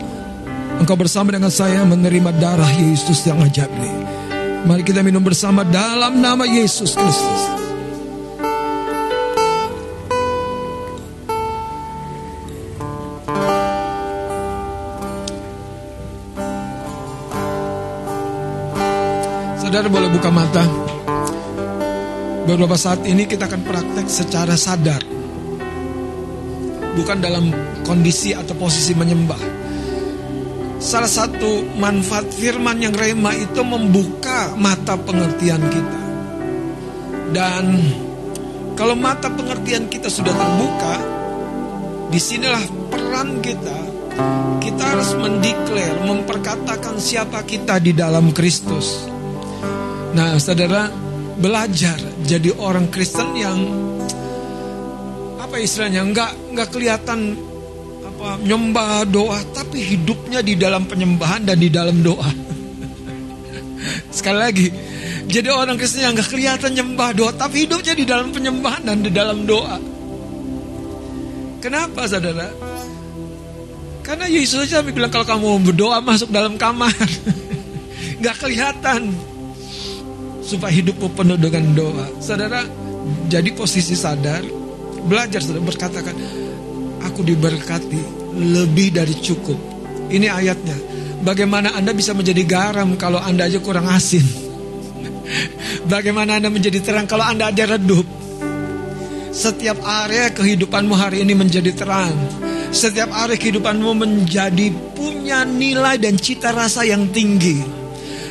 D: Engkau bersama dengan saya menerima darah Yesus yang ajaib ini. Mari kita minum bersama dalam nama Yesus Kristus. Saudara boleh buka mata. Beberapa saat ini kita akan praktek secara sadar. Bukan dalam kondisi atau posisi menyembah Salah satu manfaat firman yang rema itu membuka mata pengertian kita. Dan kalau mata pengertian kita sudah terbuka, di sinilah peran kita. Kita harus mendeklar, memperkatakan siapa kita di dalam Kristus. Nah, saudara, belajar jadi orang Kristen yang apa istilahnya nggak nggak kelihatan apa nyembah doa tapi hidupnya di dalam penyembahan dan di dalam doa. Sekali lagi, jadi orang Kristen yang gak kelihatan nyembah doa tapi hidupnya di dalam penyembahan dan di dalam doa. Kenapa saudara? Karena Yesus saja bilang kalau kamu berdoa masuk dalam kamar. gak kelihatan. Supaya hidupmu penuh dengan doa. Saudara, jadi posisi sadar. Belajar saudara berkatakan. Aku diberkati lebih dari cukup. Ini ayatnya. Bagaimana Anda bisa menjadi garam kalau Anda aja kurang asin? Bagaimana Anda menjadi terang kalau Anda aja redup? Setiap area kehidupanmu hari ini menjadi terang. Setiap area kehidupanmu menjadi punya nilai dan cita rasa yang tinggi.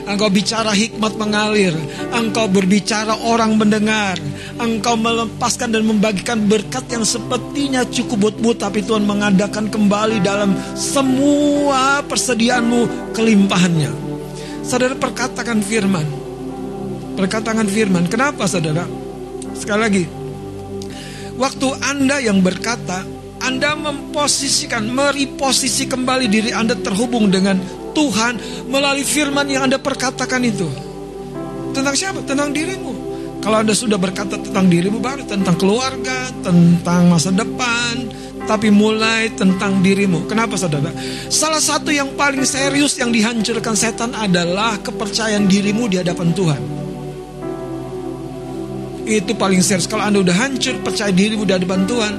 D: Engkau bicara hikmat mengalir. Engkau berbicara orang mendengar. Engkau melepaskan dan membagikan berkat yang sepertinya cukup buat tapi Tuhan mengadakan kembali dalam semua persediaanmu kelimpahannya. Saudara perkatakan firman. Perkatakan firman. Kenapa saudara? Sekali lagi. Waktu Anda yang berkata, Anda memposisikan, meriposisi kembali diri Anda terhubung dengan Tuhan melalui firman yang Anda perkatakan itu. Tentang siapa? Tentang dirimu. Kalau Anda sudah berkata tentang dirimu baru tentang keluarga, tentang masa depan, tapi mulai tentang dirimu. Kenapa saudara? Salah satu yang paling serius yang dihancurkan setan adalah kepercayaan dirimu di hadapan Tuhan. Itu paling serius. Kalau Anda udah hancur percaya dirimu di hadapan Tuhan,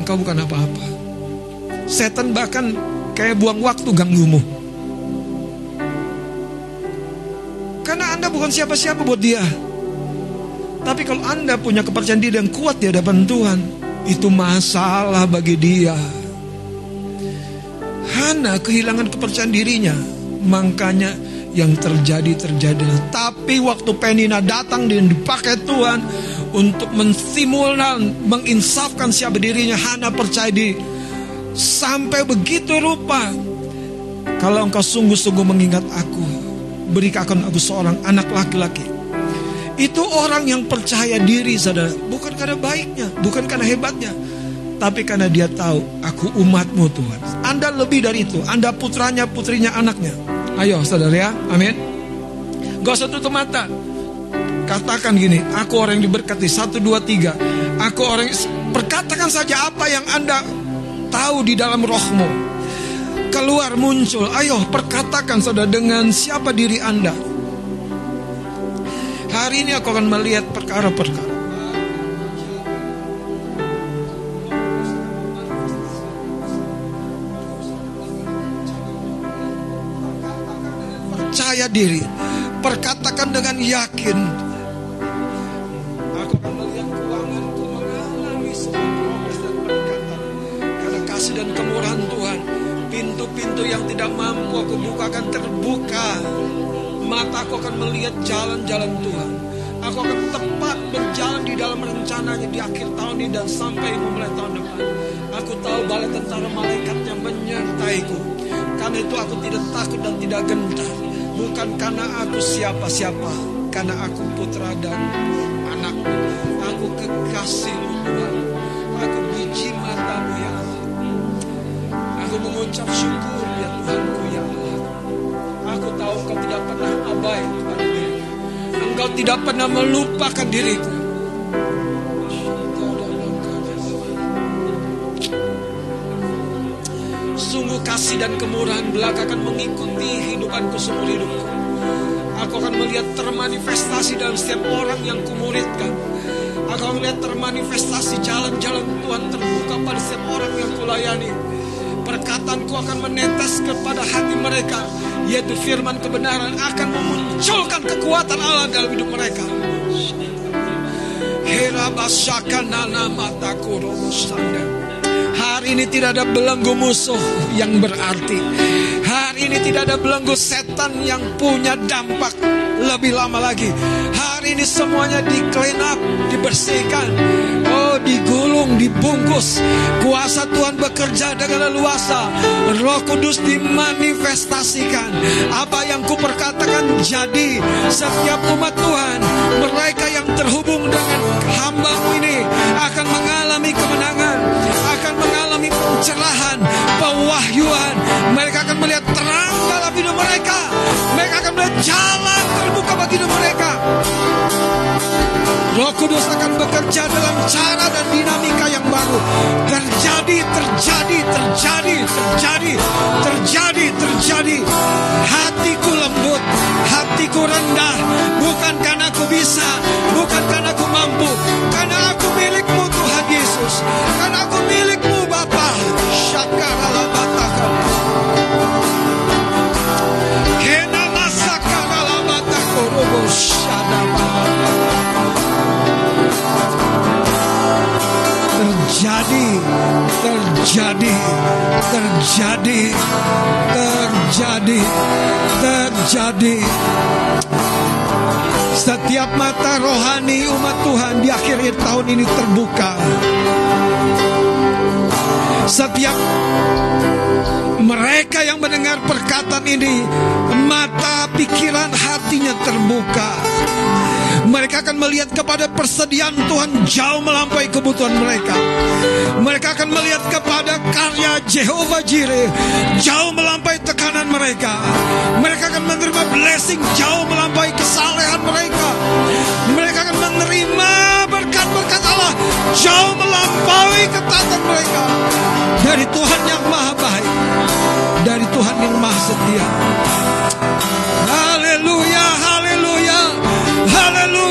D: engkau bukan apa-apa. Setan bahkan kayak buang waktu ganggumu. Bukan siapa-siapa buat dia. Tapi kalau Anda punya kepercayaan diri yang kuat di hadapan Tuhan, itu masalah bagi dia. Hana kehilangan kepercayaan dirinya, makanya yang terjadi terjadi. Tapi waktu Penina datang dan dipakai Tuhan untuk menstimulan, menginsafkan siapa dirinya, Hana percaya di sampai begitu rupa. Kalau engkau sungguh-sungguh mengingat aku, berikan aku seorang anak laki-laki. Itu orang yang percaya diri saudara. Bukan karena baiknya Bukan karena hebatnya. Tapi karena dia tahu Aku umatmu Tuhan. Anda lebih dari itu. Anda putranya, putrinya, anaknya. Ayo saudara ya. Amin. Gak usah tutup mata. Katakan gini Aku orang yang diberkati. Satu, dua, tiga. Aku orang Perkatakan saja apa yang Anda Tahu di dalam rohmu keluar muncul. Ayo perkatakan saudara dengan siapa diri Anda. Hari ini aku akan melihat perkara-perkara. Percaya diri. Perkatakan dengan yakin. Aku akan melihat keuanganku mengalami sebuah progres dan peningkatan. Karena kasih dan kemurahan Tuhan Pintu-pintu yang tidak mampu aku bukakan terbuka. Mataku akan melihat jalan-jalan Tuhan. Aku akan tepat berjalan di dalam rencananya di akhir tahun ini dan sampai memulai tahun depan. Aku tahu balai tentara malaikat yang menyertaiku. Karena itu aku tidak takut dan tidak gentar. Bukan karena aku siapa-siapa. Karena aku putra dan anakmu. Aku kekasihmu Tuhan. Aku biji matamu ya Allah. Aku mengucap syukur ya Tuhanku ya Allah. Aku tahu engkau tidak pernah abai diri. Engkau tidak pernah melupakan diriku. Sungguh kasih dan kemurahan belaka akan mengikuti hidupanku seumur hidupku. Aku akan melihat termanifestasi dalam setiap orang yang kumuridkan. Aku akan melihat termanifestasi jalan-jalan Tuhan terbuka pada setiap orang yang kulayani. Perkataanku akan menetes kepada hati mereka, yaitu firman kebenaran akan memunculkan kekuatan Allah dalam hidup mereka. Hari ini tidak ada belenggu musuh yang berarti. Hari ini tidak ada belenggu setan yang punya dampak lebih lama lagi. Hari ini semuanya di clean up, dibersihkan. Oh, digulung, dibungkus. Kuasa Tuhan bekerja dengan leluasa. Roh Kudus dimanifestasikan. Apa yang kuperkatakan jadi setiap umat Tuhan, mereka yang terhubung dengan hambamu ini akan mengalami kemenangan, akan mengalami pencerahan, pewahyuan. Mereka akan melihat terang dalam hidup mereka. Mereka akan melihat jalan terbuka bagi hidup mereka. Roh Kudus akan bekerja dalam cara dan dinamika yang baru. Terjadi, terjadi, terjadi, terjadi, terjadi, terjadi. Hatiku lembut, hatiku rendah. Bukan karena aku bisa, bukan karena aku mampu. Karena aku milikmu Tuhan Yesus. Karena aku milikmu terjadi, terjadi, terjadi, terjadi. Setiap mata rohani umat Tuhan di akhir tahun ini terbuka. Setiap mereka yang mendengar perkataan ini, mata pikiran hatinya terbuka. Mereka akan melihat kepada persediaan Tuhan jauh melampaui kebutuhan mereka. Mereka akan melihat kepada karya Jehovah Jireh jauh melampaui tekanan mereka. Mereka akan menerima blessing jauh melampaui kesalehan mereka. Mereka akan menerima berkat-berkat Allah jauh melampaui ketaatan mereka. Dari Tuhan yang maha baik. Dari Tuhan yang maha setia. Haleluya,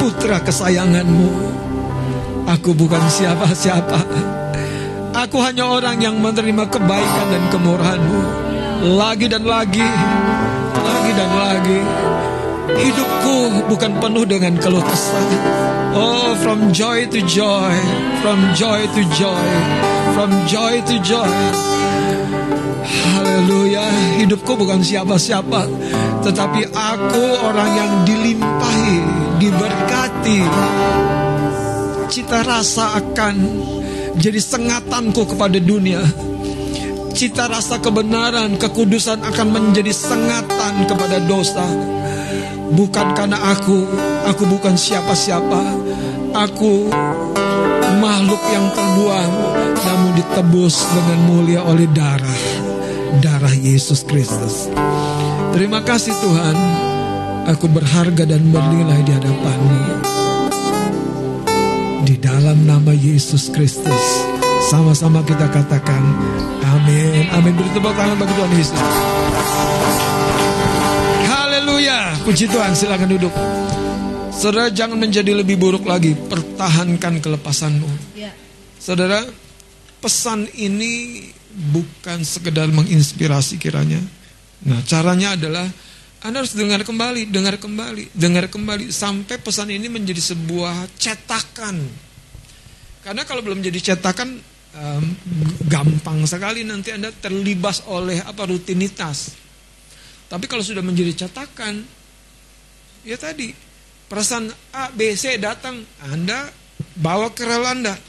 D: putra kesayanganmu. Aku bukan siapa-siapa. Aku hanya orang yang menerima kebaikan dan kemurahanmu. Lagi dan lagi, lagi dan lagi. Hidupku bukan penuh dengan keluh kesah. Oh, from joy to joy, from joy to joy, from joy to joy. Haleluya, hidupku bukan siapa-siapa, tetapi aku orang yang dilimpahi, diberkati. Cita rasa akan jadi sengatanku kepada dunia. Cita rasa kebenaran, kekudusan akan menjadi sengatan kepada dosa. Bukan karena aku, aku bukan siapa-siapa. Aku makhluk yang terbuang, namun ditebus dengan mulia oleh darah darah Yesus Kristus. Terima kasih Tuhan, aku berharga dan bernilai di hadapanmu. Di dalam nama Yesus Kristus, sama-sama kita katakan, amin. Amin. Beri tepuk tangan bagi Tuhan Yesus. Haleluya. Puji Tuhan, silakan duduk. Saudara jangan menjadi lebih buruk lagi, pertahankan kelepasanmu.
A: Ya.
D: Saudara, pesan ini bukan sekedar menginspirasi kiranya. Nah, caranya adalah Anda harus dengar kembali, dengar kembali, dengar kembali sampai pesan ini menjadi sebuah cetakan. Karena kalau belum jadi cetakan um, gampang sekali nanti Anda terlibas oleh apa rutinitas. Tapi kalau sudah menjadi cetakan, ya tadi perasaan A, B, C datang, Anda bawa ke rel Anda.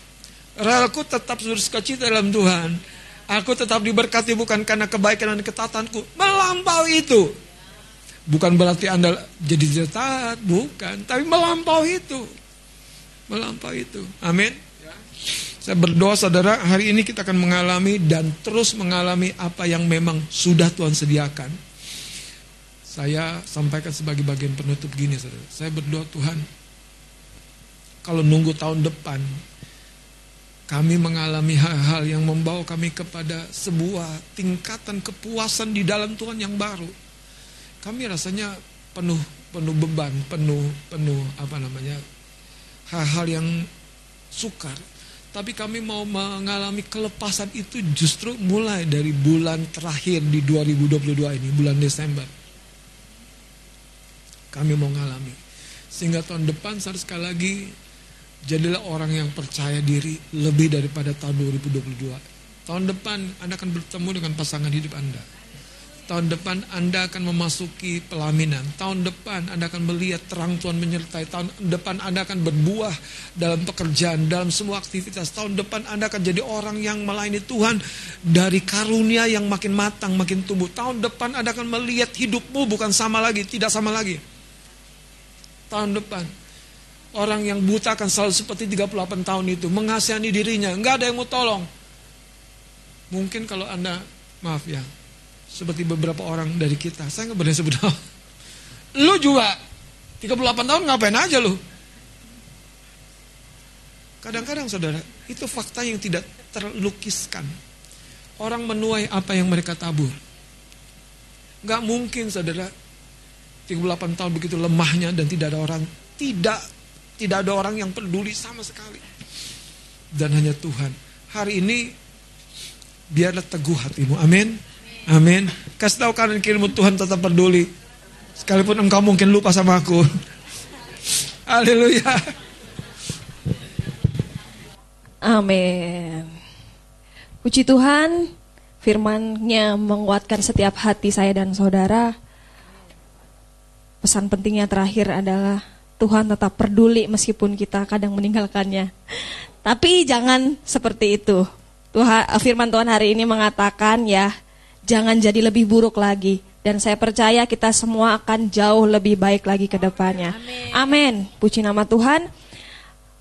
D: Relku tetap sukacita dalam Tuhan. Aku tetap diberkati bukan karena kebaikan dan ketatanku. Melampaui itu. Bukan berarti Anda jadi tidak taat, bukan. Tapi melampaui itu. Melampaui itu. Amin. Saya berdoa saudara, hari ini kita akan mengalami dan terus mengalami apa yang memang sudah Tuhan sediakan. Saya sampaikan sebagai bagian penutup gini saudara. Saya berdoa Tuhan, kalau nunggu tahun depan, kami mengalami hal-hal yang membawa kami kepada sebuah tingkatan kepuasan di dalam Tuhan yang baru. Kami rasanya penuh penuh beban, penuh penuh apa namanya hal-hal yang sukar. Tapi kami mau mengalami kelepasan itu justru mulai dari bulan terakhir di 2022 ini, bulan Desember. Kami mau mengalami. Sehingga tahun depan saya sekali lagi jadilah orang yang percaya diri lebih daripada tahun 2022. Tahun depan Anda akan bertemu dengan pasangan hidup Anda. Tahun depan Anda akan memasuki pelaminan. Tahun depan Anda akan melihat terang Tuhan menyertai. Tahun depan Anda akan berbuah dalam pekerjaan, dalam semua aktivitas. Tahun depan Anda akan jadi orang yang melayani Tuhan dari karunia yang makin matang, makin tumbuh. Tahun depan Anda akan melihat hidupmu bukan sama lagi, tidak sama lagi. Tahun depan orang yang buta akan selalu seperti 38 tahun itu, mengasihani dirinya, nggak ada yang mau tolong. Mungkin kalau Anda, maaf ya, seperti beberapa orang dari kita. Saya nggak berani sebut. Lu juga 38 tahun ngapain aja lu? Kadang-kadang saudara, itu fakta yang tidak terlukiskan. Orang menuai apa yang mereka tabur. Gak mungkin saudara, 38 tahun begitu lemahnya dan tidak ada orang, tidak tidak ada orang yang peduli sama sekali. Dan hanya Tuhan. Hari ini biarlah teguh hatimu. Amin. Amin. Kasih tahu kanan kirimu Tuhan tetap peduli. Sekalipun engkau mungkin lupa sama aku. Haleluya.
A: Amin. Puji Tuhan, firman-Nya menguatkan setiap hati saya dan saudara. Pesan pentingnya terakhir adalah Tuhan tetap peduli meskipun kita kadang meninggalkannya. Tapi jangan seperti itu. Tuhan, firman Tuhan hari ini mengatakan ya, jangan jadi lebih buruk lagi. Dan saya percaya kita semua akan jauh lebih baik lagi ke depannya. Amin. Puji nama Tuhan.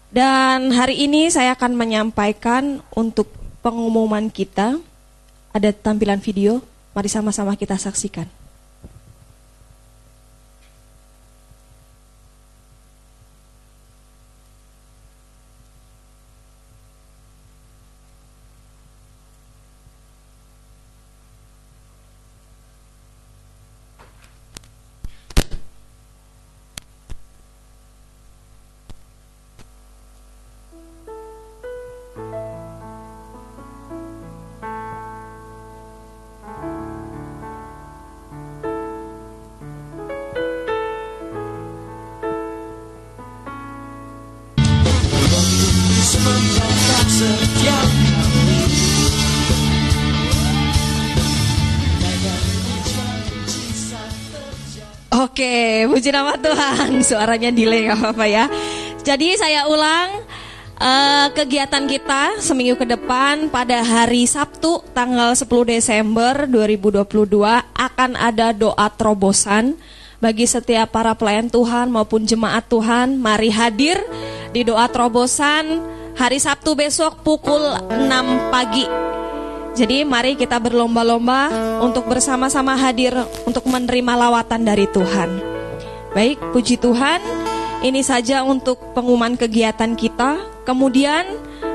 A: Dan hari ini saya akan menyampaikan untuk pengumuman kita. Ada tampilan video, mari sama-sama kita saksikan. Oke, puji nama Tuhan. Suaranya delay gak apa-apa ya. Jadi saya ulang uh, kegiatan kita seminggu ke depan pada hari Sabtu tanggal 10 Desember 2022 akan ada doa terobosan bagi setiap para pelayan Tuhan maupun jemaat Tuhan. Mari hadir di doa terobosan hari Sabtu besok pukul 6 pagi jadi mari kita berlomba-lomba untuk bersama-sama hadir untuk menerima lawatan dari Tuhan. Baik, puji Tuhan. Ini saja untuk pengumuman kegiatan kita. Kemudian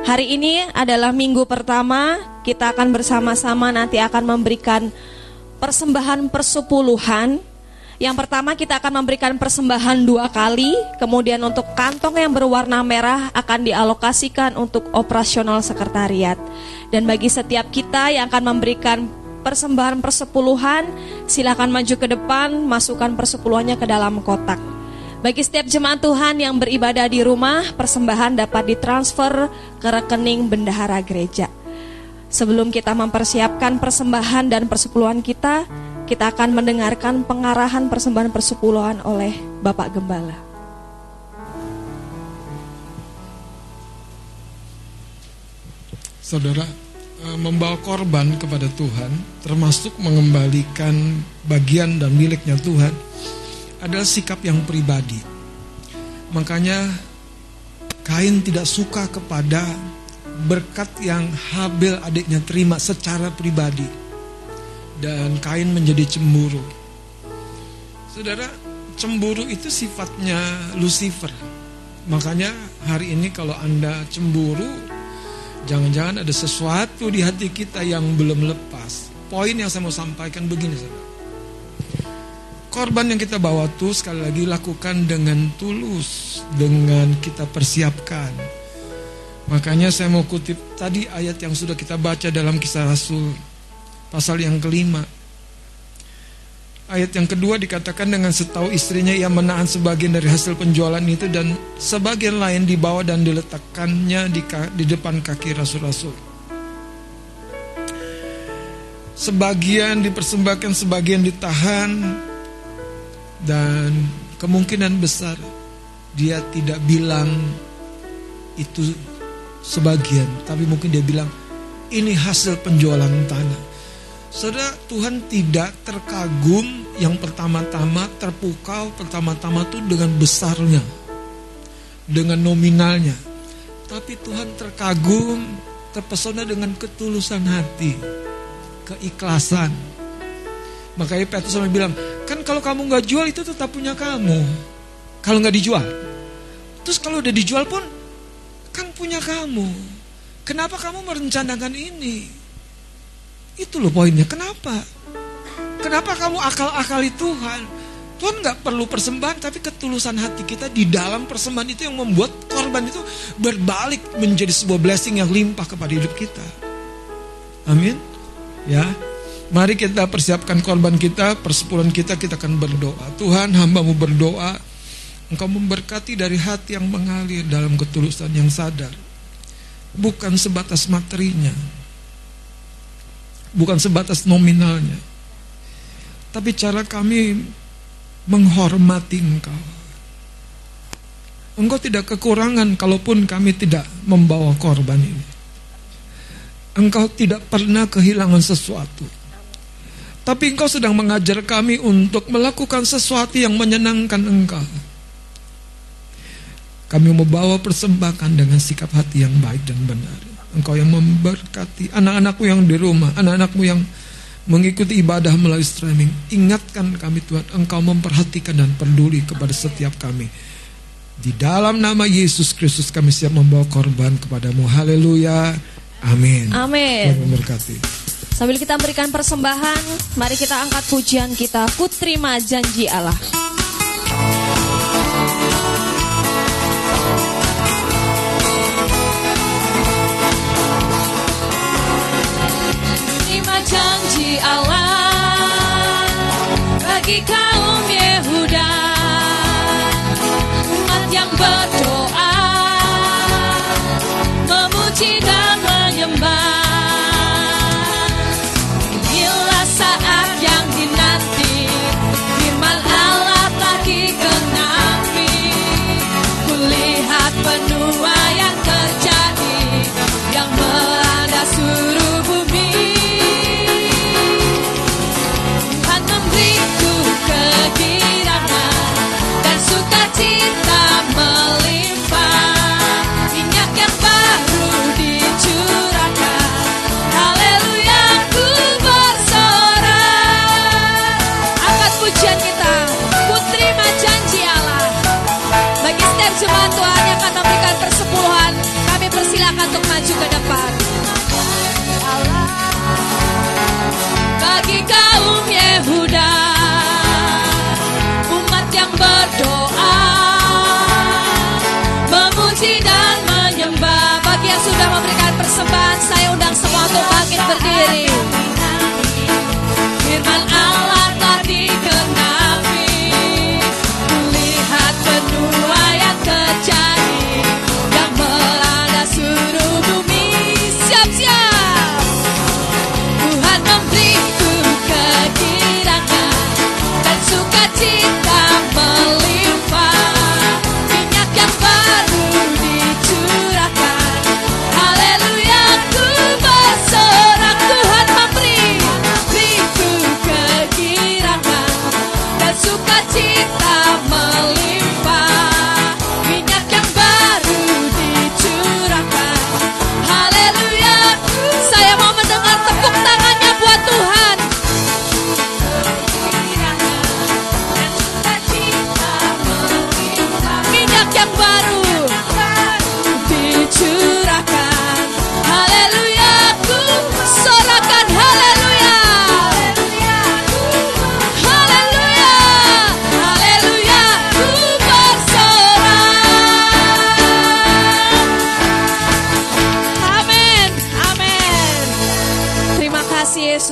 A: hari ini adalah minggu pertama kita akan bersama-sama nanti akan memberikan persembahan persepuluhan yang pertama kita akan memberikan persembahan dua kali, kemudian untuk kantong yang berwarna merah akan dialokasikan untuk operasional sekretariat. Dan bagi setiap kita yang akan memberikan persembahan persepuluhan, silakan maju ke depan, masukkan persepuluhannya ke dalam kotak. Bagi setiap jemaat Tuhan yang beribadah di rumah, persembahan dapat ditransfer ke rekening bendahara gereja. Sebelum kita mempersiapkan persembahan dan persepuluhan kita, kita akan mendengarkan pengarahan persembahan persepuluhan oleh Bapak Gembala.
D: Saudara, eh, membawa korban kepada Tuhan, termasuk mengembalikan bagian dan miliknya Tuhan, adalah sikap yang pribadi. Makanya Kain tidak suka kepada berkat yang Habil adiknya terima secara pribadi dan Kain menjadi cemburu. Saudara, cemburu itu sifatnya Lucifer. Makanya hari ini kalau Anda cemburu, jangan-jangan ada sesuatu di hati kita yang belum lepas. Poin yang saya mau sampaikan begini, saudara. Korban yang kita bawa tuh sekali lagi lakukan dengan tulus, dengan kita persiapkan. Makanya saya mau kutip tadi ayat yang sudah kita baca dalam kisah Rasul pasal yang kelima. Ayat yang kedua dikatakan dengan setahu istrinya ia menahan sebagian dari hasil penjualan itu dan sebagian lain dibawa dan diletakkannya di, di depan kaki rasul-rasul. Sebagian dipersembahkan, sebagian ditahan dan kemungkinan besar dia tidak bilang itu sebagian, tapi mungkin dia bilang ini hasil penjualan tanah. Saudara, Tuhan tidak terkagum yang pertama-tama terpukau pertama-tama itu dengan besarnya, dengan nominalnya. Tapi Tuhan terkagum, terpesona dengan ketulusan hati keikhlasan. Makanya Petrus sama bilang, kan kalau kamu nggak jual itu tetap punya kamu. Kalau nggak dijual. Terus kalau udah dijual pun, kan punya kamu. Kenapa kamu merencanakan ini? Itu loh poinnya. Kenapa? Kenapa kamu akal-akali Tuhan? Tuhan nggak perlu persembahan, tapi ketulusan hati kita di dalam persembahan itu yang membuat korban itu berbalik menjadi sebuah blessing yang limpah kepada hidup kita. Amin. Ya, mari kita persiapkan korban kita, persepuluhan kita, kita akan berdoa. Tuhan, hambamu berdoa, Engkau memberkati dari hati yang mengalir dalam ketulusan yang sadar. Bukan sebatas materinya. Bukan sebatas nominalnya. Tapi cara kami menghormati Engkau. Engkau tidak kekurangan kalaupun kami tidak membawa korban ini. Engkau tidak pernah kehilangan sesuatu. Tapi engkau sedang mengajar kami untuk melakukan sesuatu yang menyenangkan engkau. Kami membawa persembahan dengan sikap hati yang baik dan benar. Engkau yang memberkati anak-anakmu yang di rumah, anak-anakmu yang mengikuti ibadah melalui streaming. Ingatkan kami Tuhan, Engkau memperhatikan dan peduli kepada setiap kami. Di dalam nama Yesus Kristus kami siap membawa korban kepadamu. Haleluya. Amin.
A: Amin.
D: memberkati.
A: Sambil kita berikan persembahan, mari kita angkat pujian kita. Ku terima janji Allah. Untuk bangkit berdiri.
B: firman Allah telah digenapi. Kulihat penuah yang terjadi yang melanda seluruh bumi. Siap-siap Tuhan memberiku kegirangan dan sukacita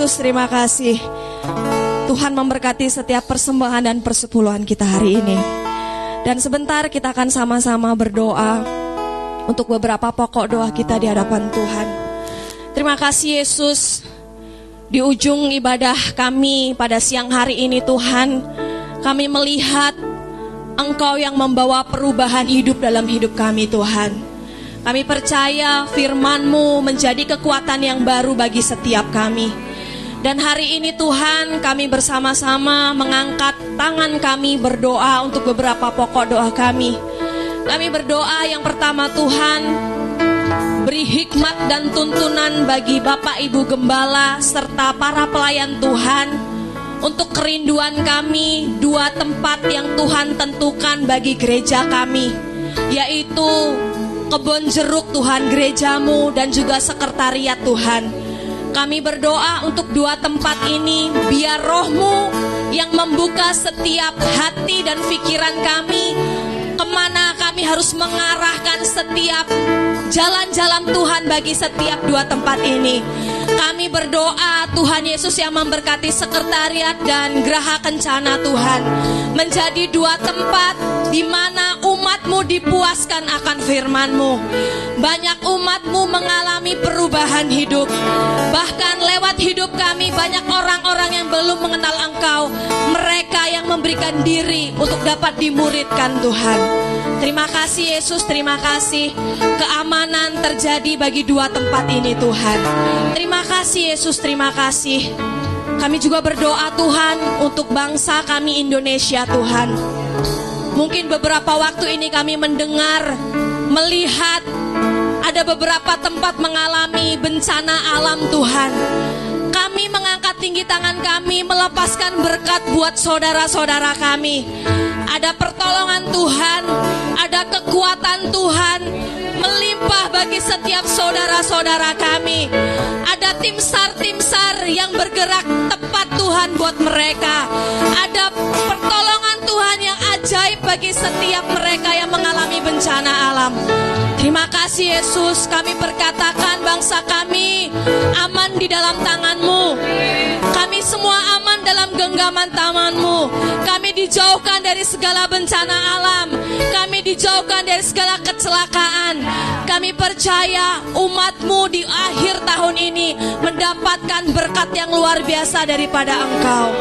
A: Yesus, terima kasih. Tuhan memberkati setiap persembahan dan persepuluhan kita hari ini. Dan sebentar kita akan sama-sama berdoa untuk beberapa pokok doa kita di hadapan Tuhan. Terima kasih Yesus. Di ujung ibadah kami pada siang hari ini Tuhan, kami melihat Engkau yang membawa perubahan hidup dalam hidup kami Tuhan. Kami percaya firman-Mu menjadi kekuatan yang baru bagi setiap kami. Dan hari ini Tuhan kami bersama-sama mengangkat tangan kami berdoa untuk beberapa pokok doa kami. Kami berdoa yang pertama Tuhan Beri hikmat dan tuntunan bagi Bapak Ibu Gembala serta para pelayan Tuhan untuk kerinduan kami dua tempat yang Tuhan tentukan bagi gereja kami yaitu kebun jeruk Tuhan gerejamu dan juga sekretariat Tuhan. Kami berdoa untuk dua tempat ini biar rohmu yang membuka setiap hati dan pikiran kami ke mana kami harus mengarahkan setiap jalan-jalan Tuhan bagi setiap dua tempat ini. Kami berdoa Tuhan Yesus yang memberkati sekretariat dan geraha kencana Tuhan menjadi dua tempat di mana umatmu dipuaskan akan firmanmu. Banyak umatmu mengalami perubahan hidup. Bahkan lewat hidup kami banyak orang-orang yang belum mengenal memberikan diri untuk dapat dimuridkan Tuhan. Terima kasih Yesus, terima kasih. Keamanan terjadi bagi dua tempat ini Tuhan. Terima kasih Yesus, terima kasih. Kami juga berdoa Tuhan untuk bangsa kami Indonesia Tuhan. Mungkin beberapa waktu ini kami mendengar, melihat ada beberapa tempat mengalami bencana alam Tuhan. Kami mengangkat tinggi tangan kami melepaskan berkat buat saudara-saudara kami. Ada pertolongan Tuhan, ada kekuatan Tuhan melimpah bagi setiap saudara-saudara kami. Ada tim SAR-tim SAR yang bergerak tepat Tuhan buat mereka. Ada pertolongan ajaib bagi setiap mereka yang mengalami bencana alam. Terima kasih Yesus, kami perkatakan bangsa kami aman di dalam tanganmu. Kami semua aman dalam genggaman tanganmu. Dijauhkan dari segala bencana alam. Kami dijauhkan dari segala kecelakaan. Kami percaya umatmu di akhir tahun ini mendapatkan berkat yang luar biasa daripada engkau.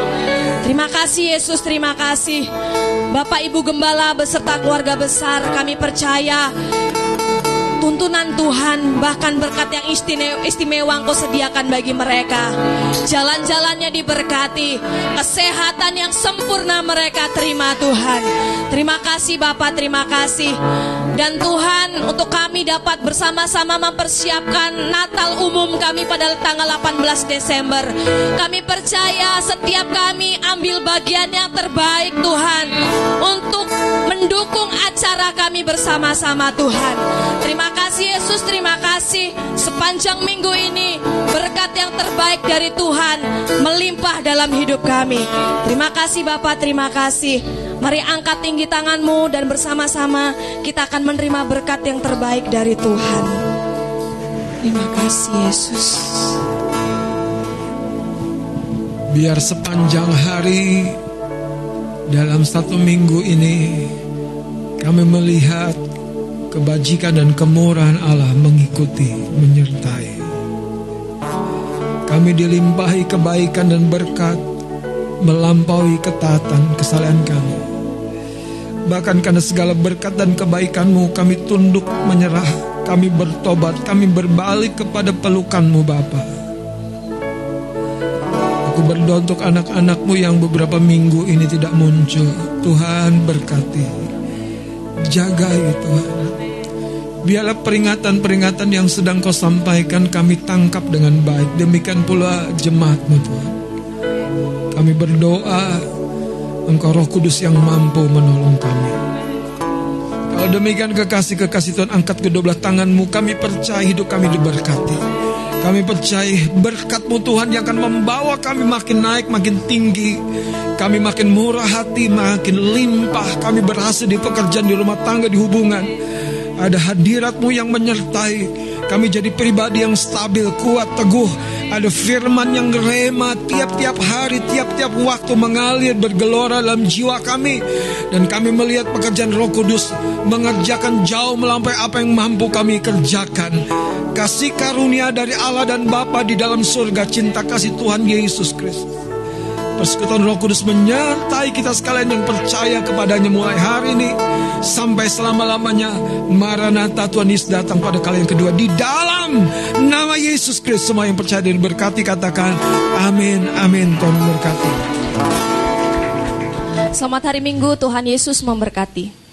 A: Terima kasih Yesus, terima kasih. Bapak Ibu Gembala beserta keluarga besar kami percaya tuntunan Tuhan bahkan berkat yang istimewa, istimewa engkau sediakan bagi mereka. Jalan-jalannya diberkati kesehatan yang sempurna mereka terima Tuhan. Terima kasih Bapak terima kasih. Dan Tuhan untuk kami dapat bersama-sama mempersiapkan Natal umum kami pada tanggal 18 Desember. Kami percaya setiap kami ambil bagian yang terbaik Tuhan untuk mendukung acara kami bersama-sama Tuhan. Terima kasih Yesus, terima kasih sepanjang minggu ini berkat yang terbaik dari Tuhan melimpah dalam hidup kami. Terima kasih Bapak, terima kasih. Mari angkat tinggi tanganmu dan bersama-sama kita akan menerima berkat yang terbaik dari Tuhan. Terima kasih Yesus.
D: Biar sepanjang hari dalam satu minggu ini kami melihat kebajikan dan kemurahan Allah mengikuti, menyertai. Kami dilimpahi kebaikan dan berkat melampaui ketaatan kesalahan kami. Bahkan karena segala berkat dan kebaikanmu kami tunduk menyerah, kami bertobat, kami berbalik kepada pelukanmu Bapa. Aku berdoa untuk anak-anakmu yang beberapa minggu ini tidak muncul. Tuhan berkati. Jagai Tuhan. Biarlah peringatan-peringatan yang sedang kau sampaikan kami tangkap dengan baik. Demikian pula jemaatmu Tuhan. Kami berdoa Engkau roh kudus yang mampu menolong kami. Kalau demikian kekasih-kekasih Tuhan angkat kedua belah tanganmu. Kami percaya hidup kami diberkati. Kami percaya berkatmu Tuhan yang akan membawa kami makin naik, makin tinggi. Kami makin murah hati, makin limpah. Kami berhasil di pekerjaan, di rumah tangga, di hubungan. Ada hadiratmu yang menyertai. Kami jadi pribadi yang stabil, kuat, teguh. Ada firman yang rema tiap-tiap hari, tiap-tiap waktu mengalir bergelora dalam jiwa kami. Dan kami melihat pekerjaan roh kudus mengerjakan jauh melampaui apa yang mampu kami kerjakan. Kasih karunia dari Allah dan Bapa di dalam surga, cinta kasih Tuhan Yesus Kristus. Persekutuan Roh Kudus menyertai kita sekalian yang percaya kepadanya mulai hari ini sampai selama-lamanya. Maranatha Tuhan Yesus datang pada kali yang kedua di dalam nama Yesus Kristus. Semua yang percaya dan berkati katakan amin, amin. Tuhan memberkati.
A: Selamat hari Minggu, Tuhan Yesus memberkati.